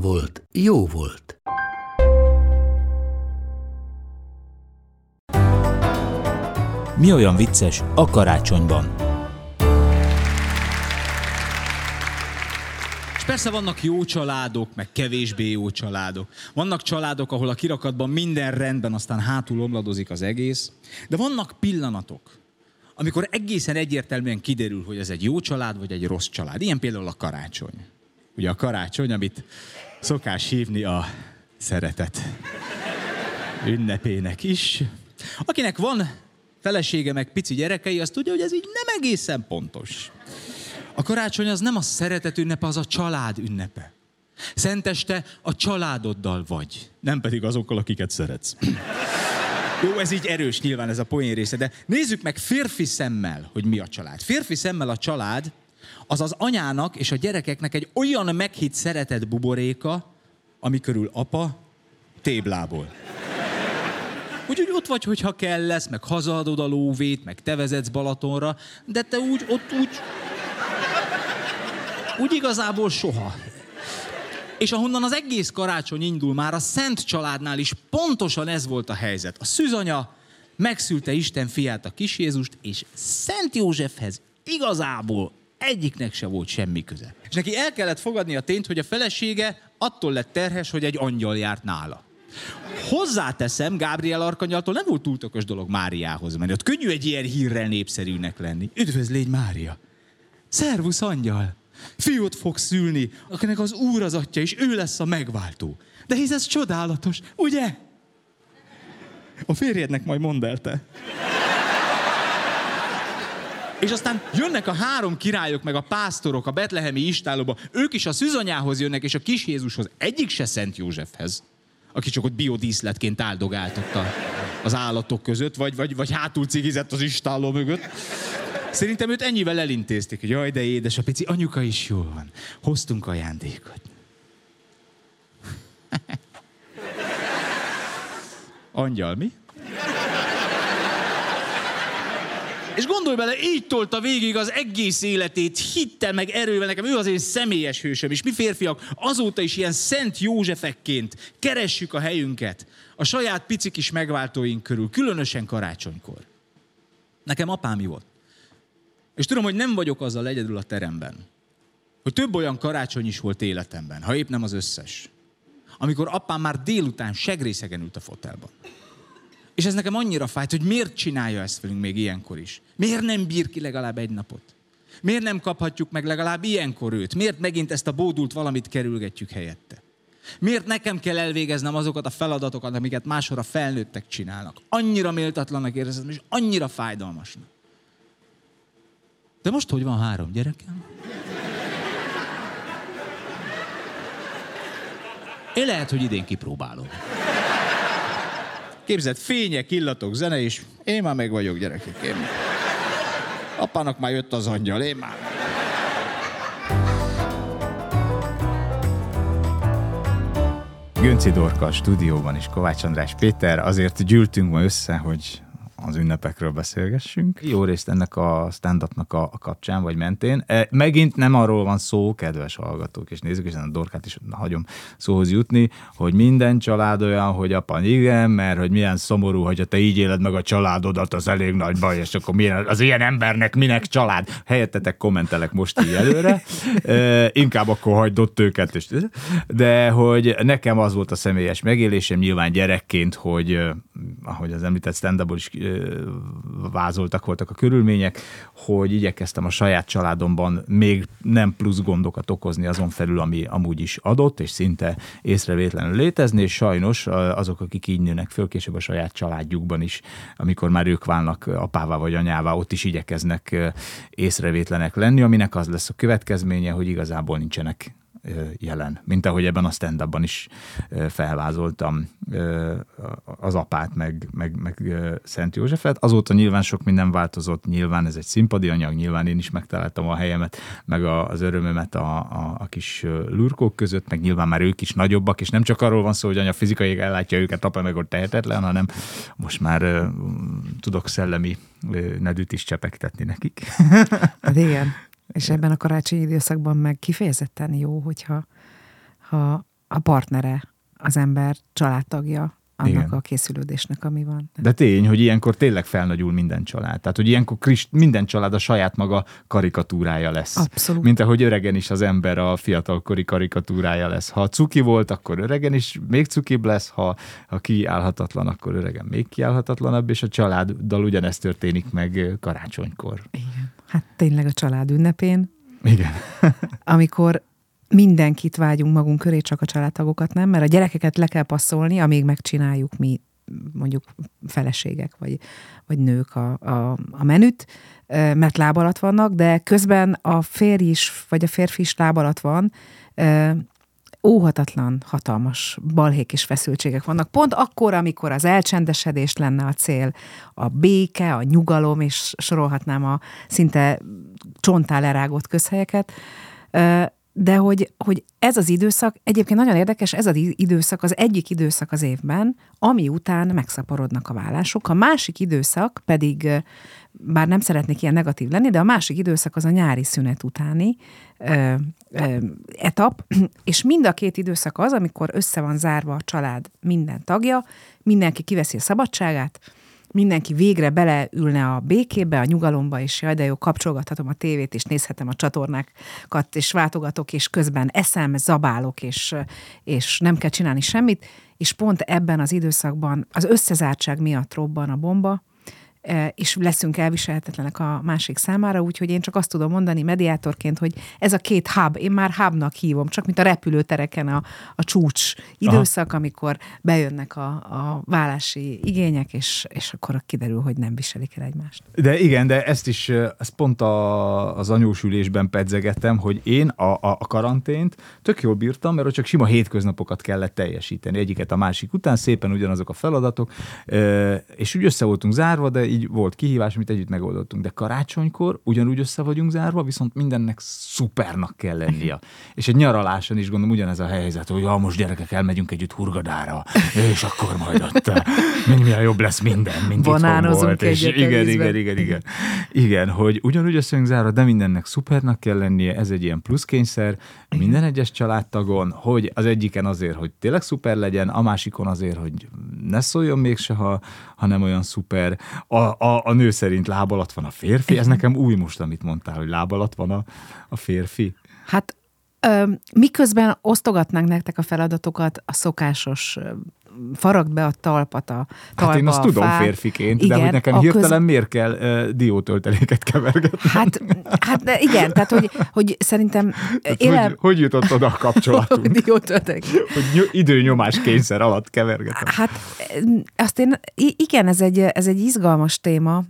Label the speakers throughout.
Speaker 1: volt, jó volt.
Speaker 2: Mi olyan vicces a karácsonyban?
Speaker 3: És persze vannak jó családok, meg kevésbé jó családok. Vannak családok, ahol a kirakatban minden rendben, aztán hátul omladozik az egész. De vannak pillanatok, amikor egészen egyértelműen kiderül, hogy ez egy jó család, vagy egy rossz család. Ilyen például a karácsony. Ugye a karácsony, amit szokás hívni a szeretet ünnepének is. Akinek van felesége meg pici gyerekei, az tudja, hogy ez így nem egészen pontos. A karácsony az nem a szeretet ünnepe, az a család ünnepe. Szenteste a családoddal vagy, nem pedig azokkal, akiket szeretsz. Jó, ez így erős nyilván ez a poén része, de nézzük meg férfi szemmel, hogy mi a család. Férfi szemmel a család az az anyának és a gyerekeknek egy olyan meghitt szeretet buboréka, ami körül apa téblából. Úgyhogy ott vagy, hogyha kell lesz, meg hazaadod a lóvét, meg te vezetsz Balatonra, de te úgy, ott úgy, úgy igazából soha. És ahonnan az egész karácsony indul, már a Szent családnál is pontosan ez volt a helyzet. A szűzanya megszülte Isten fiát, a kis Jézust, és Szent Józsefhez igazából egyiknek se volt semmi köze. És neki el kellett fogadni a tényt, hogy a felesége attól lett terhes, hogy egy angyal járt nála. Hozzáteszem, Gábriel Arkanyaltól nem volt túl okos dolog Máriához menni. Ott könnyű egy ilyen hírrel népszerűnek lenni. Üdvözlégy Mária! Szervusz angyal! Fiút fog szülni, akinek az Úr az atya, és ő lesz a megváltó. De hisz ez csodálatos, ugye? A férjednek majd mondd el te. És aztán jönnek a három királyok, meg a pásztorok a betlehemi istálóba. Ők is a szüzanyához jönnek, és a kis Jézushoz. Egyik se Szent Józsefhez, aki csak ott biodíszletként áldogáltott a, az állatok között, vagy, vagy, vagy hátul cigizett az istáló mögött. Szerintem őt ennyivel elintézték, hogy jaj, de édes, a pici anyuka is jól van. Hoztunk ajándékot. Angyal, mi? És gondolj bele, így tolta végig az egész életét, hittel meg erővel, nekem ő az én személyes hősöm, és mi férfiak azóta is ilyen Szent Józsefekként keressük a helyünket a saját pici kis megváltóink körül, különösen karácsonykor. Nekem apám volt. És tudom, hogy nem vagyok azzal egyedül a teremben, hogy több olyan karácsony is volt életemben, ha épp nem az összes, amikor apám már délután segrészegen ült a fotelban. És ez nekem annyira fájt, hogy miért csinálja ezt velünk még ilyenkor is. Miért nem bír ki legalább egy napot? Miért nem kaphatjuk meg legalább ilyenkor őt? Miért megint ezt a bódult valamit kerülgetjük helyette? Miért nekem kell elvégeznem azokat a feladatokat, amiket máshol a felnőttek csinálnak? Annyira méltatlanak érzem, és annyira fájdalmasnak. De most hogy van három gyerekem? Én lehet, hogy idén kipróbálom. Képzeld, fények, illatok, zene, és én már meg vagyok, gyerekek. Én... Apának már jött az angyal, én már...
Speaker 4: Gönci Dorka a stúdióban is, Kovács András Péter. Azért gyűltünk ma össze, hogy az ünnepekről beszélgessünk. Jó részt ennek a stand-upnak a, kapcsán, vagy mentén. E, megint nem arról van szó, kedves hallgatók és nézzük, és a Dorkát is hagyom szóhoz jutni, hogy minden család olyan, hogy apa, igen, mert hogy milyen szomorú, hogy te így éled meg a családodat, az elég nagy baj, és akkor milyen, az ilyen embernek minek család? Helyettetek kommentelek most így előre. E, inkább akkor hagyd ott őket. És, de hogy nekem az volt a személyes megélésem, nyilván gyerekként, hogy ahogy az említett stand is
Speaker 3: vázoltak voltak a körülmények, hogy igyekeztem a saját családomban még nem plusz gondokat okozni azon felül, ami amúgy is adott, és szinte észrevétlenül létezni, és sajnos azok, akik így nőnek föl, később a saját családjukban is, amikor már ők válnak apává vagy anyává, ott is igyekeznek észrevétlenek lenni, aminek az lesz a következménye, hogy igazából nincsenek jelen, mint ahogy ebben a stand is felvázoltam az apát, meg, meg, meg Szent Józsefet. Azóta nyilván sok minden változott, nyilván ez egy színpadi anyag, nyilván én is megtaláltam a helyemet, meg az örömömet a, a, a kis lurkók között, meg nyilván már ők is nagyobbak, és nem csak arról van szó, hogy anya fizikai ellátja őket, apa meg ott tehetetlen, hanem most már tudok szellemi nedűt is csepegtetni nekik.
Speaker 5: Hát igen. És ebben a karácsonyi időszakban meg kifejezetten jó, hogyha ha a partnere az ember családtagja annak Igen. a készülődésnek, ami van.
Speaker 3: De tény, hogy ilyenkor tényleg felnagyul minden család. Tehát, hogy ilyenkor Krist, minden család a saját maga karikatúrája lesz.
Speaker 5: Abszolút.
Speaker 3: Mint ahogy öregen is az ember a fiatalkori karikatúrája lesz. Ha cuki volt, akkor öregen is még cukibb lesz, ha, ha kiállhatatlan, akkor öregen még kiállhatatlanabb, és a családdal ugyanezt történik meg karácsonykor.
Speaker 5: Igen. Hát tényleg a család ünnepén.
Speaker 3: Igen.
Speaker 5: amikor mindenkit vágyunk magunk köré, csak a családtagokat nem, mert a gyerekeket le kell passzolni, amíg megcsináljuk mi mondjuk feleségek vagy, vagy nők a, a, a menüt, mert láb alatt vannak, de közben a férj is, vagy a férfi is láb alatt van, óhatatlan, hatalmas balhék és feszültségek vannak. Pont akkor, amikor az elcsendesedés lenne a cél, a béke, a nyugalom, és sorolhatnám a szinte csontál erágott közhelyeket, de hogy, hogy ez az időszak, egyébként nagyon érdekes, ez az időszak az egyik időszak az évben, ami után megszaporodnak a vállások. A másik időszak pedig, bár nem szeretnék ilyen negatív lenni, de a másik időszak az a nyári szünet utáni ö, ö, etap, és mind a két időszak az, amikor össze van zárva a család minden tagja, mindenki kiveszi a szabadságát, mindenki végre beleülne a békébe, a nyugalomba, és jaj, de jó, kapcsolgathatom a tévét, és nézhetem a csatornákat, és váltogatok, és közben eszem, zabálok, és, és nem kell csinálni semmit, és pont ebben az időszakban az összezártság miatt robban a bomba, és leszünk elviselhetetlenek a másik számára, úgyhogy én csak azt tudom mondani mediátorként, hogy ez a két hub, én már hubnak hívom, csak mint a repülőtereken a, a csúcs időszak, Aha. amikor bejönnek a, a vállási igények, és, és akkor kiderül, hogy nem viselik el egymást.
Speaker 3: De igen, de ezt is, ezt pont a, az anyósülésben pedzegettem, hogy én a, a, a karantént tök jól bírtam, mert csak sima hétköznapokat kellett teljesíteni, egyiket a másik után, szépen ugyanazok a feladatok, és úgy össze voltunk zárva, de így volt kihívás, amit együtt megoldottunk. De karácsonykor ugyanúgy össze vagyunk zárva, viszont mindennek szupernak kell lennie. És egy nyaraláson is gondolom ugyanez a helyzet, hogy ja, most gyerekek elmegyünk együtt Hurgadára, és akkor majd ott milyen jobb lesz minden, mint
Speaker 5: Banánozunk És
Speaker 3: igen, igen, igen, igen, igen. hogy ugyanúgy össze zárva, de mindennek szupernak kell lennie, ez egy ilyen pluszkényszer, minden egyes családtagon, hogy az egyiken azért, hogy tényleg szuper legyen, a másikon azért, hogy ne szóljon mégse, ha, ha nem olyan szuper. A, a, a nő szerint láb alatt van a férfi, ez nekem új most, amit mondtál, hogy láb alatt van a, a férfi.
Speaker 5: Hát miközben osztogatnánk nektek a feladatokat a szokásos faragd be a talpat a talpa
Speaker 3: Hát én azt tudom fát. férfiként, igen, de hogy nekem hirtelen köz... miért kell uh, diótölteléket kevergetni?
Speaker 5: Hát, hát de igen, tehát hogy, hogy szerintem...
Speaker 3: Hát, élem... hogy, hogy jutott oda a kapcsolatunk?
Speaker 5: diótöltelék.
Speaker 3: hogy időnyomás kényszer alatt kevergetem.
Speaker 5: Hát azt én, igen, ez egy, ez egy izgalmas téma,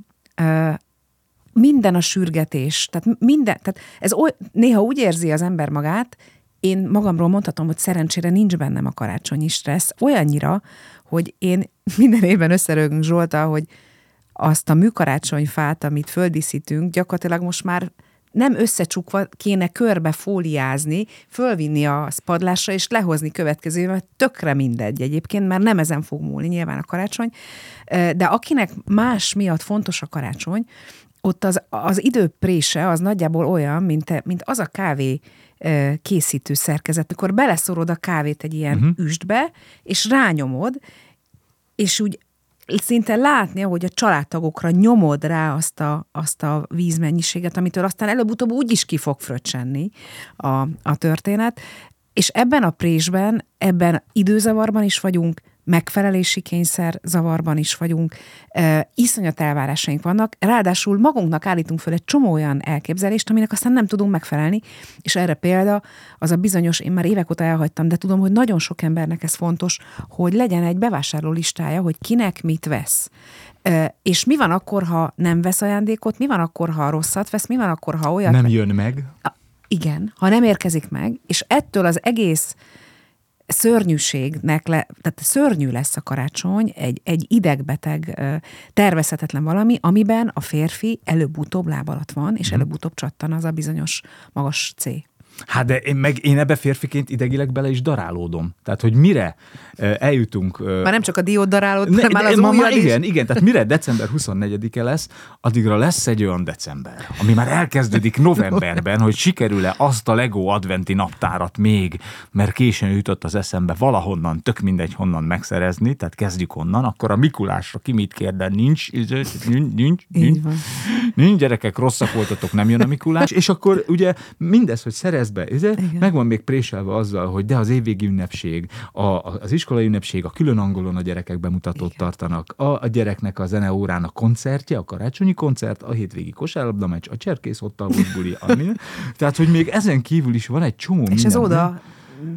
Speaker 5: minden a sürgetés, tehát minden, tehát ez oly, néha úgy érzi az ember magát, én magamról mondhatom, hogy szerencsére nincs bennem a karácsonyi stressz, olyannyira, hogy én minden évben összerögünk Zsolta, hogy azt a műkarácsonyfát, amit földíszítünk, gyakorlatilag most már nem összecsukva kéne körbe fóliázni, fölvinni a padlásra és lehozni következő, mert tökre mindegy egyébként, mert nem ezen fog múlni nyilván a karácsony. De akinek más miatt fontos a karácsony, ott az, az időprése az nagyjából olyan, mint, mint az a kávé készítő szerkezet, mikor beleszorod a kávét egy ilyen uh-huh. üstbe, és rányomod, és úgy szinte látni, hogy a családtagokra nyomod rá azt a, azt a vízmennyiséget, amitől aztán előbb-utóbb úgy is ki fog fröccsenni a, a történet. És ebben a présben, ebben időzavarban is vagyunk, megfelelési kényszer zavarban is vagyunk, iszonyat elvárásaink vannak, ráadásul magunknak állítunk föl egy csomó olyan elképzelést, aminek aztán nem tudunk megfelelni, és erre példa az a bizonyos, én már évek óta elhagytam, de tudom, hogy nagyon sok embernek ez fontos, hogy legyen egy bevásárló listája, hogy kinek mit vesz. És mi van akkor, ha nem vesz ajándékot, mi van akkor, ha rosszat vesz, mi van akkor, ha olyat...
Speaker 3: Nem jön meg.
Speaker 5: Igen, ha nem érkezik meg, és ettől az egész szörnyűségnek, le, tehát szörnyű lesz a karácsony, egy, egy idegbeteg, tervezhetetlen valami, amiben a férfi előbb-utóbb láb alatt van, és mhm. előbb-utóbb csattan az a bizonyos magas C.
Speaker 3: Hát de én, meg én ebbe férfiként idegileg bele is darálódom. Tehát, hogy mire eljutunk...
Speaker 5: Már nem csak a diód darálód, ne, már az
Speaker 3: ma, ma, Igen, igen, tehát mire december 24-e lesz, addigra lesz egy olyan december, ami már elkezdődik novemberben, hogy sikerül-e azt a Lego adventi naptárat még, mert későn jutott az eszembe valahonnan, tök mindegy honnan megszerezni, tehát kezdjük onnan, akkor a Mikulásra ki mit kér, de nincs, nincs, nincs, nincs, nincs, gyerekek, rosszak voltatok, nem jön a Mikulás, és akkor ugye mindez, hogy szerez be. Ez meg van még préselve azzal, hogy de az évvégi ünnepség, a, az iskolai ünnepség, a külön angolon a gyerekek bemutatót Igen. tartanak, a, a gyereknek a zeneórán a koncertje, a karácsonyi koncert, a hétvégi kosárlabda meccs, a cserkész ott a buli, ami. Tehát, hogy még ezen kívül is van egy csomó
Speaker 5: És
Speaker 3: minden.
Speaker 5: ez oda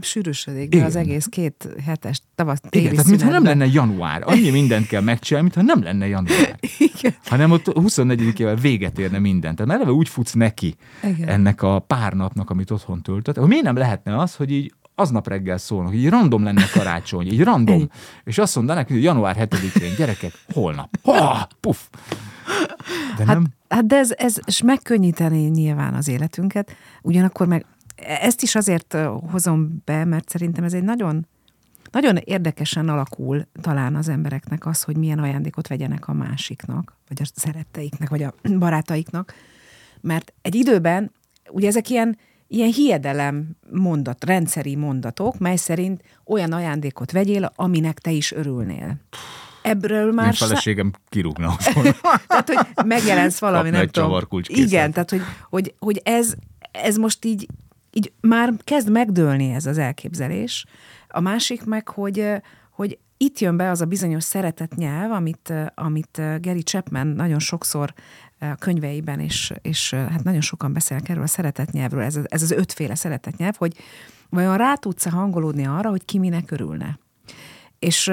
Speaker 5: sűrűsödik be az egész két hetes tavasz téli
Speaker 3: Igen, tehát mintha nem lenne január. Annyi mindent kell megcsinálni, mintha nem lenne január. Igen. Hanem ott 24-ével véget érne minden. Tehát eleve úgy futsz neki Igen. ennek a pár napnak, amit otthon töltött. Hogy miért nem lehetne az, hogy így aznap reggel szólnak, hogy így random lenne karácsony, így random. És azt mondanák, hogy január 7-én, gyerekek, holnap. Ha, puff.
Speaker 5: De hát, nem? Hát de ez, ez és megkönnyíteni nyilván az életünket, ugyanakkor meg ezt is azért hozom be, mert szerintem ez egy nagyon, nagyon érdekesen alakul talán az embereknek az, hogy milyen ajándékot vegyenek a másiknak, vagy a szeretteiknek, vagy a barátaiknak. Mert egy időben, ugye ezek ilyen, ilyen hiedelem mondat, rendszeri mondatok, mely szerint olyan ajándékot vegyél, aminek te is örülnél. Ebből már... Én
Speaker 3: feleségem kirúgna.
Speaker 5: tehát, hogy megjelensz valami, nem tudom. Igen, tehát, hogy, hogy, hogy ez, ez most így így már kezd megdőlni ez az elképzelés. A másik meg, hogy, hogy itt jön be az a bizonyos szeretett nyelv, amit, amit Gary Chapman nagyon sokszor a könyveiben, és, és hát nagyon sokan beszélnek erről a szeretett nyelvről, ez, ez az ötféle szeretett nyelv, hogy vajon rá tudsz-e hangolódni arra, hogy ki minek örülne. És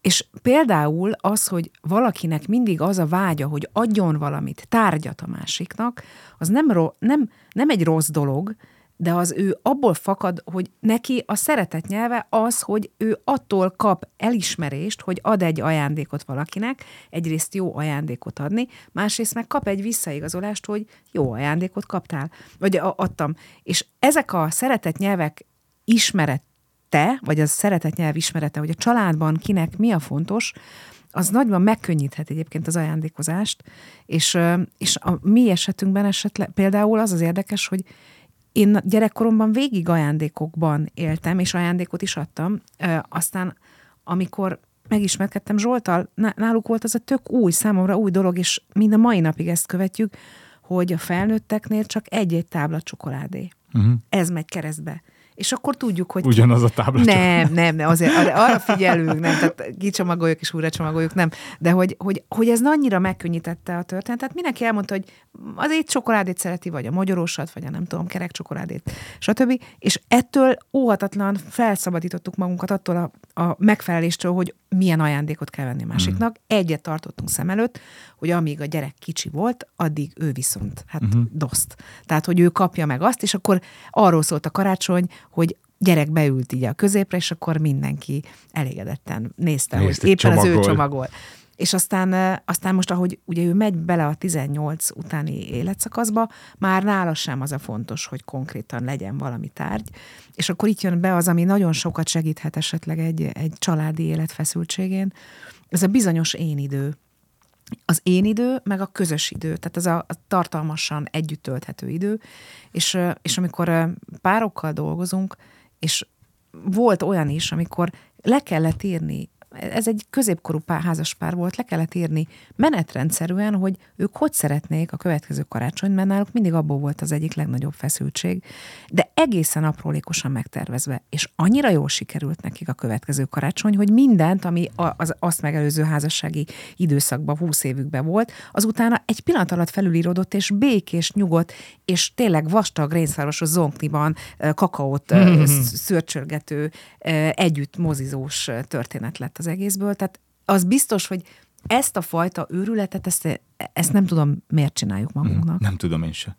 Speaker 5: és például az, hogy valakinek mindig az a vágya, hogy adjon valamit, tárgyat a másiknak, az nem, ro- nem, nem egy rossz dolog, de az ő abból fakad, hogy neki a szeretet nyelve az, hogy ő attól kap elismerést, hogy ad egy ajándékot valakinek, egyrészt jó ajándékot adni, másrészt meg kap egy visszaigazolást, hogy jó ajándékot kaptál, vagy adtam. És ezek a szeretet nyelvek ismeret te, vagy az szeretet nyelv ismerete, hogy a családban kinek mi a fontos, az nagyban megkönnyíthet egyébként az ajándékozást, és, és a mi esetünkben esetleg például az az érdekes, hogy én gyerekkoromban végig ajándékokban éltem, és ajándékot is adtam. Aztán, amikor megismerkedtem Zsoltal, náluk volt az a tök új, számomra új dolog, és mind a mai napig ezt követjük, hogy a felnőtteknél csak egy-egy tábla csokoládé. Uh-huh. Ez megy keresztbe és akkor tudjuk, hogy...
Speaker 3: Ugyanaz a tábla.
Speaker 5: Nem, nem, nem, azért arra, figyelünk, nem, tehát kicsomagoljuk és újra csomagoljuk, nem. De hogy, hogy, hogy ez annyira megkönnyítette a történetet, mindenki elmondta, hogy az egy csokoládét szereti, vagy a magyarósat, vagy a nem tudom, kerek csokoládét, stb. És ettől óhatatlan felszabadítottuk magunkat attól a, a megfeleléstől, hogy milyen ajándékot kell venni másiknak. Mm. Egyet tartottunk szem előtt, hogy amíg a gyerek kicsi volt, addig ő viszont, hát uh-huh. doszt. Tehát, hogy ő kapja meg azt, és akkor arról szólt a karácsony, hogy gyerek beült így a középre, és akkor mindenki elégedetten nézte, Nézd, hogy éppen csomagol. az ő csomagol. És aztán, aztán most, ahogy ugye ő megy bele a 18 utáni életszakaszba, már nála sem az a fontos, hogy konkrétan legyen valami tárgy. És akkor itt jön be az, ami nagyon sokat segíthet esetleg egy, egy családi élet feszültségén, ez a bizonyos én idő. Az én idő, meg a közös idő, tehát ez a, tartalmasan együtt tölthető idő, és, és amikor párokkal dolgozunk, és volt olyan is, amikor le kellett írni ez egy középkorú pár, házaspár volt, le kellett írni menetrendszerűen, hogy ők hogy szeretnék a következő karácsony, mert náluk mindig abból volt az egyik legnagyobb feszültség, de egészen aprólékosan megtervezve, és annyira jól sikerült nekik a következő karácsony, hogy mindent, ami az azt megelőző házassági időszakban, 20 évükben volt, azután egy pillanat alatt felülíródott, és békés, nyugodt, és tényleg vastag rénszarvasos zonkniban kakaót mm-hmm. szörcsölgető, együtt mozizós történet lett az egészből. Tehát az biztos, hogy ezt a fajta őrületet, ezt, ezt nem tudom, miért csináljuk magunknak.
Speaker 3: Nem tudom én sem.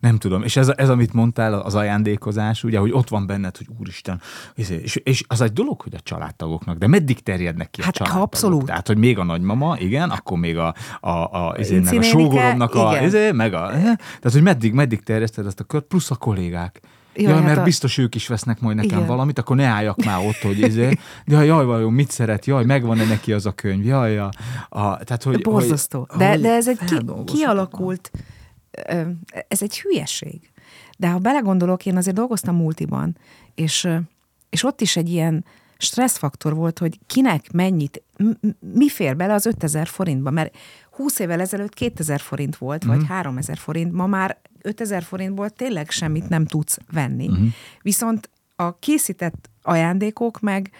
Speaker 3: Nem tudom. És ez, ez, amit mondtál, az ajándékozás, ugye, hogy ott van benned, hogy úristen, izé, és, és az egy dolog, hogy a családtagoknak, de meddig terjednek ki
Speaker 5: hát,
Speaker 3: a családtagok?
Speaker 5: abszolút.
Speaker 3: Tehát, hogy még a nagymama, igen, akkor még a, a, a, izé, meg a sógoromnak a, izé, meg a, eh, tehát, hogy meddig, meddig terjeszted ezt a kört, plusz a kollégák. Jaj, jaj hát mert a... biztos ők is vesznek majd nekem Igen. valamit, akkor ne álljak már ott, hogy izé, de jaj, vajon mit szeret, jaj, megvan-e neki az a könyv, jaj, a, a tehát, hogy...
Speaker 5: Borzasztó.
Speaker 3: Hogy,
Speaker 5: de, de ez egy ki, kialakult, ez egy hülyeség. De ha belegondolok, én azért dolgoztam multiban, és, és ott is egy ilyen stresszfaktor volt, hogy kinek mennyit, mi fér bele az 5000 forintba, mert 20 évvel ezelőtt 2000 forint volt, mm-hmm. vagy 3000 mhm. forint, ma már 5000 forintból tényleg semmit nem tudsz venni. Mm-hmm. Viszont a készített ajándékok meg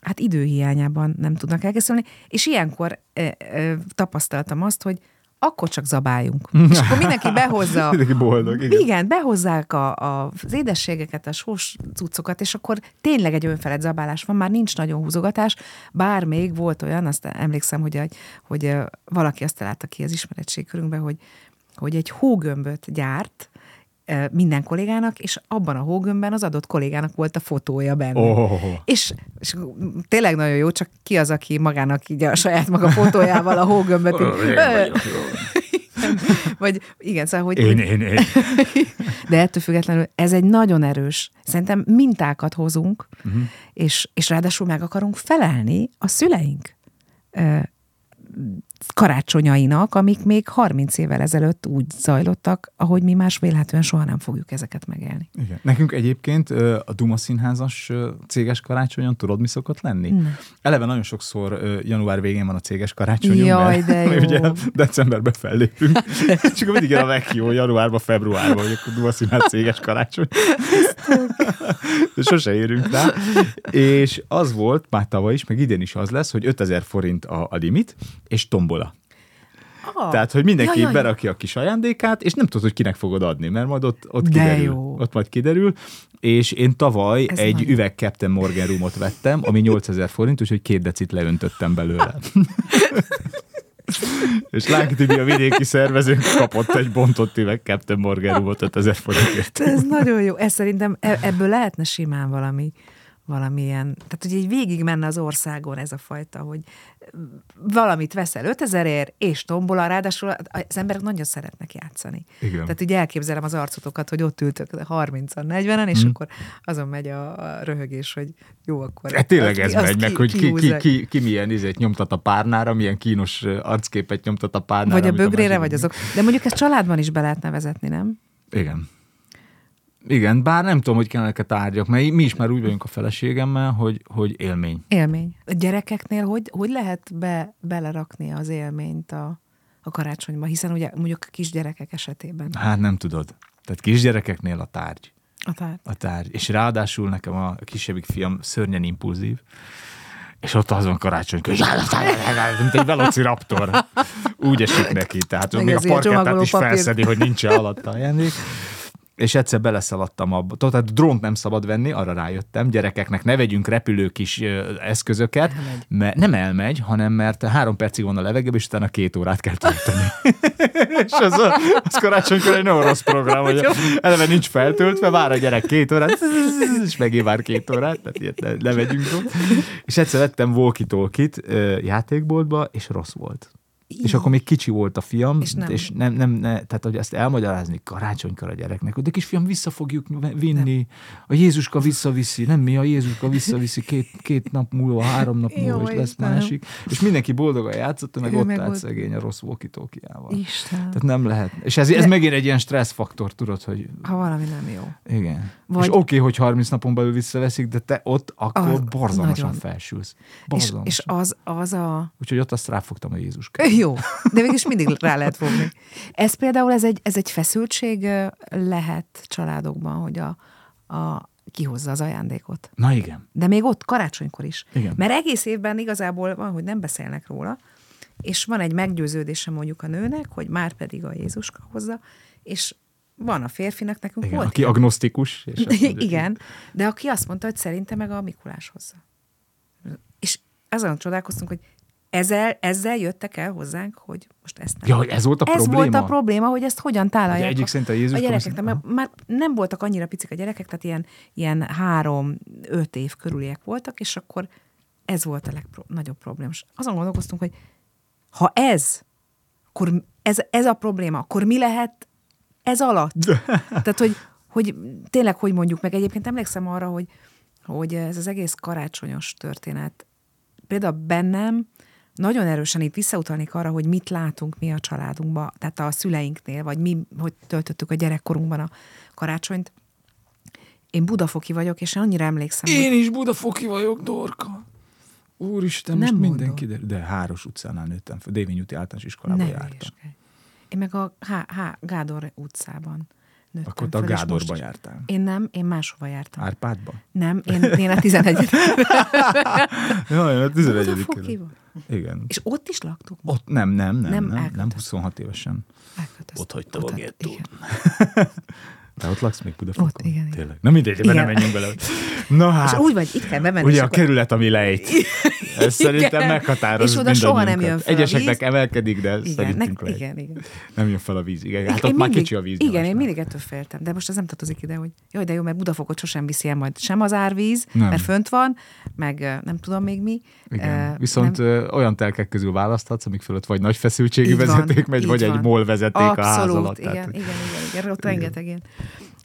Speaker 5: hát időhiányában nem tudnak elkészülni, és ilyenkor e, e, tapasztaltam azt, hogy akkor csak zabáljunk. És akkor mindenki behozza.
Speaker 3: mindenki boldog, igen.
Speaker 5: Igen, behozzák a, a, az édességeket, a sós cuccokat, és akkor tényleg egy önfelett zabálás van, már nincs nagyon húzogatás, bár még volt olyan, azt emlékszem, hogy, hogy, hogy valaki azt találta ki az ismeretségkörünkben, hogy, hogy egy hógömböt gyárt, minden kollégának, és abban a hógömbben az adott kollégának volt a fotója benne.
Speaker 3: Oh.
Speaker 5: És, és tényleg nagyon jó, csak ki az, aki magának így a saját maga fotójával a hógömböt. Vagy igen, szóval, hogy...
Speaker 3: Én, én, én.
Speaker 5: De ettől függetlenül ez egy nagyon erős. Szerintem mintákat hozunk, uh-huh. és, és ráadásul meg akarunk felelni a szüleink karácsonyainak, amik még 30 évvel ezelőtt úgy zajlottak, ahogy mi más vélhetően soha nem fogjuk ezeket megélni.
Speaker 3: Igen. Nekünk egyébként a Duma Színházas céges karácsonyon tudod, mi szokott lenni? Ne. Eleve nagyon sokszor január végén van a céges karácsonyunk,
Speaker 5: Jaj, de jó.
Speaker 3: ugye decemberben fellépünk, csak mindig jön a meghívó januárba, februárban, hogy akkor Duma Színház céges karácsony. sose érünk rá. És az volt már tavaly is, meg idén is az lesz, hogy 5000 forint a, a limit, és tombola. Ah, Tehát, hogy mindenki ja, ja, berakja a kis ajándékát, és nem tudod, hogy kinek fogod adni, mert majd ott, ott kiderül. Jó. Ott majd kiderül. És én tavaly Ez egy nagyon... üveg Captain Morgan rumot vettem, ami 8000 forint, úgyhogy két decit leöntöttem belőle. és Lánki Tibi a vidéki szervezőnk kapott egy bontott üveg Captain Morgan rumot 5000 forintért.
Speaker 5: Ez nagyon jó. Ez szerintem e- ebből lehetne simán valami valamilyen, tehát hogy így végig menne az országon ez a fajta, hogy valamit veszel 5000 ér, és tombola, ráadásul az emberek nagyon szeretnek játszani.
Speaker 3: Igen.
Speaker 5: Tehát ugye elképzelem az arcotokat, hogy ott ültök 30-an, 40-en, és mm. akkor azon megy a, a röhögés, hogy jó, akkor...
Speaker 3: Hát tényleg ez megy, meg, hogy ki, ki, ki, ki, milyen izét nyomtat a párnára, milyen kínos arcképet nyomtat a párnára.
Speaker 5: Vagy a bögrére, a vagy azok. De mondjuk ezt családban is be lehetne vezetni, nem?
Speaker 3: Igen. Igen, bár nem tudom, hogy kellene tárgyak, mert mi is már úgy vagyunk a feleségemmel, hogy, hogy élmény.
Speaker 5: Élmény. A gyerekeknél hogy, hogy lehet be, belerakni az élményt a, a karácsonyba, hiszen ugye mondjuk a kisgyerekek esetében.
Speaker 3: Hát nem tudod. Tehát kisgyerekeknél a tárgy.
Speaker 5: A tárgy.
Speaker 3: A tárgy. És ráadásul nekem a kisebbik fiam szörnyen impulzív, és ott azon karácsony mint egy velociraptor. Úgy esik neki, tehát még a parkettát is papír. felszedi, hogy nincs alatta ajándék és egyszer beleszaladtam abba. Tehát drónt nem szabad venni, arra rájöttem. Gyerekeknek ne vegyünk repülő kis eszközöket, elmegy. mert nem elmegy, hanem mert három percig van a levegőben, és utána két órát kell tölteni. és az, a, az karácsonykor egy nagyon rossz program, hogy eleve nincs feltöltve, vár a gyerek két órát, és megint vár két órát, tehát ilyet ne, ne vegyünk. És egyszer vettem walkie-talkie játékboltba, és rossz volt. És akkor még kicsi volt a fiam,
Speaker 5: És
Speaker 3: és
Speaker 5: nem-
Speaker 3: nem, és nem, nem ne, tehát hogy ezt elmagyarázni karácsonykor a gyereknek, de kisfiam, vissza fogjuk vinni, a Jézuska visszaviszi, nem mi, a Jézuska visszaviszi két, két nap múlva, három nap múlva,
Speaker 5: Jó,
Speaker 3: és lesz
Speaker 5: Istenem.
Speaker 3: másik. És mindenki boldogan játszott, meg
Speaker 5: Ő
Speaker 3: ott
Speaker 5: meg
Speaker 3: állt
Speaker 5: ott-
Speaker 3: szegény a rossz walkie
Speaker 5: Isten.
Speaker 3: Tehát nem lehet. És ez, ez
Speaker 5: De-
Speaker 3: megint egy ilyen stresszfaktor, tudod, hogy
Speaker 5: Ha valami nem jó.
Speaker 3: igen.
Speaker 5: Vagy-.
Speaker 3: És oké, okay, hogy 30 napon belül visszaveszik, de te ott akkor
Speaker 5: Az-
Speaker 3: borzalmasan
Speaker 5: nagyon.
Speaker 3: felsülsz.
Speaker 5: És,
Speaker 3: Borzalmasan.
Speaker 5: és az, az a...
Speaker 3: Úgyhogy ott azt ráfogtam a Jézus
Speaker 5: Jó, de mégis mindig rá lehet fogni. Ez például ez egy, ez egy feszültség lehet családokban, hogy a, a kihozza az ajándékot.
Speaker 3: Na igen.
Speaker 5: De még ott karácsonykor is.
Speaker 3: Igen.
Speaker 5: Mert egész évben igazából van, hogy nem beszélnek róla, és van egy meggyőződése mondjuk a nőnek, hogy már pedig a Jézuska hozza, és van a férfinak, nekünk
Speaker 3: Igen,
Speaker 5: volt
Speaker 3: aki
Speaker 5: ilyen.
Speaker 3: agnosztikus. És mondja,
Speaker 5: Igen, de aki azt mondta, hogy szerinte meg a Mikulás hozza. És azon csodálkoztunk, hogy ezzel, ezzel jöttek el hozzánk, hogy most ezt nem.
Speaker 3: Ja, hogy ez volt a
Speaker 5: ez
Speaker 3: probléma?
Speaker 5: volt a probléma, hogy ezt hogyan tálalják.
Speaker 3: Egyik szerint a Jézus
Speaker 5: a gyerekek,
Speaker 3: Krisztus-
Speaker 5: mert már nem voltak annyira picik a gyerekek, tehát ilyen, ilyen három-öt év körüliek voltak, és akkor ez volt a legnagyobb probléma. És azon gondolkoztunk, hogy ha ez, akkor ez, ez a probléma, akkor mi lehet ez alatt? Tehát, hogy, hogy tényleg, hogy mondjuk meg, egyébként emlékszem arra, hogy, hogy ez az egész karácsonyos történet, például bennem nagyon erősen itt visszautalnék arra, hogy mit látunk mi a családunkban, tehát a szüleinknél, vagy mi, hogy töltöttük a gyerekkorunkban a karácsonyt. Én budafoki vagyok, és én annyira emlékszem, hogy
Speaker 3: Én is budafoki vagyok, Dorka. Úristen, most
Speaker 5: Nem
Speaker 3: mindenki, de, de Háros utcánál nőttem fel. Dévény úti általános iskolába
Speaker 5: ne
Speaker 3: jártam.
Speaker 5: Én meg a H, H, Gádor utcában nőttem
Speaker 3: Akkor te a Gádorba
Speaker 5: most
Speaker 3: jártál.
Speaker 5: Én nem, én máshova jártam.
Speaker 3: Árpádba?
Speaker 5: Nem, én, én a 11
Speaker 3: Jaj, a 11
Speaker 5: Budafoki volt.
Speaker 3: Igen.
Speaker 5: És ott is laktuk?
Speaker 3: Ott nem, nem, nem,
Speaker 5: Nem
Speaker 3: nem, nem, nem
Speaker 5: elköltözött.
Speaker 3: 26 évesen.
Speaker 5: Elköltöztem.
Speaker 3: Ott hagytam a
Speaker 5: Ott-
Speaker 3: Te ott laksz még Budafokon?
Speaker 5: Ott, igen, igen.
Speaker 3: Tényleg. Na mindegy, ebben nem menjünk bele. Na hát,
Speaker 5: És úgy vagy, itt kell bemenni.
Speaker 3: ugye a
Speaker 5: akkor-
Speaker 3: kerület, ami lejt. Ez szerintem
Speaker 5: Igen.
Speaker 3: meghatároz
Speaker 5: És oda soha nem jön fel
Speaker 3: Egyeseknek emelkedik, de
Speaker 5: Igen,
Speaker 3: szerintünk lejt.
Speaker 5: igen, igen.
Speaker 3: Nem jön fel a víz. Igen, hát
Speaker 5: Én
Speaker 3: ott már
Speaker 5: mindig-
Speaker 3: kicsi a víz.
Speaker 5: Igen, én mindig ettől féltem, de most ez nem tartozik ide, hogy jaj, de jó, mert Budafokot sosem viszi el majd sem az árvíz,
Speaker 3: Nem.
Speaker 5: mert fönt van, meg nem tudom még mi.
Speaker 3: Igen.
Speaker 5: Ö,
Speaker 3: Viszont
Speaker 5: nem,
Speaker 3: olyan telkek közül választhatsz, amik fölött vagy nagy feszültségű vezeték megy, vagy egy MOL vezeték a ház alatt.
Speaker 5: igen, igen, igen, igen, ott rengeteg ilyen.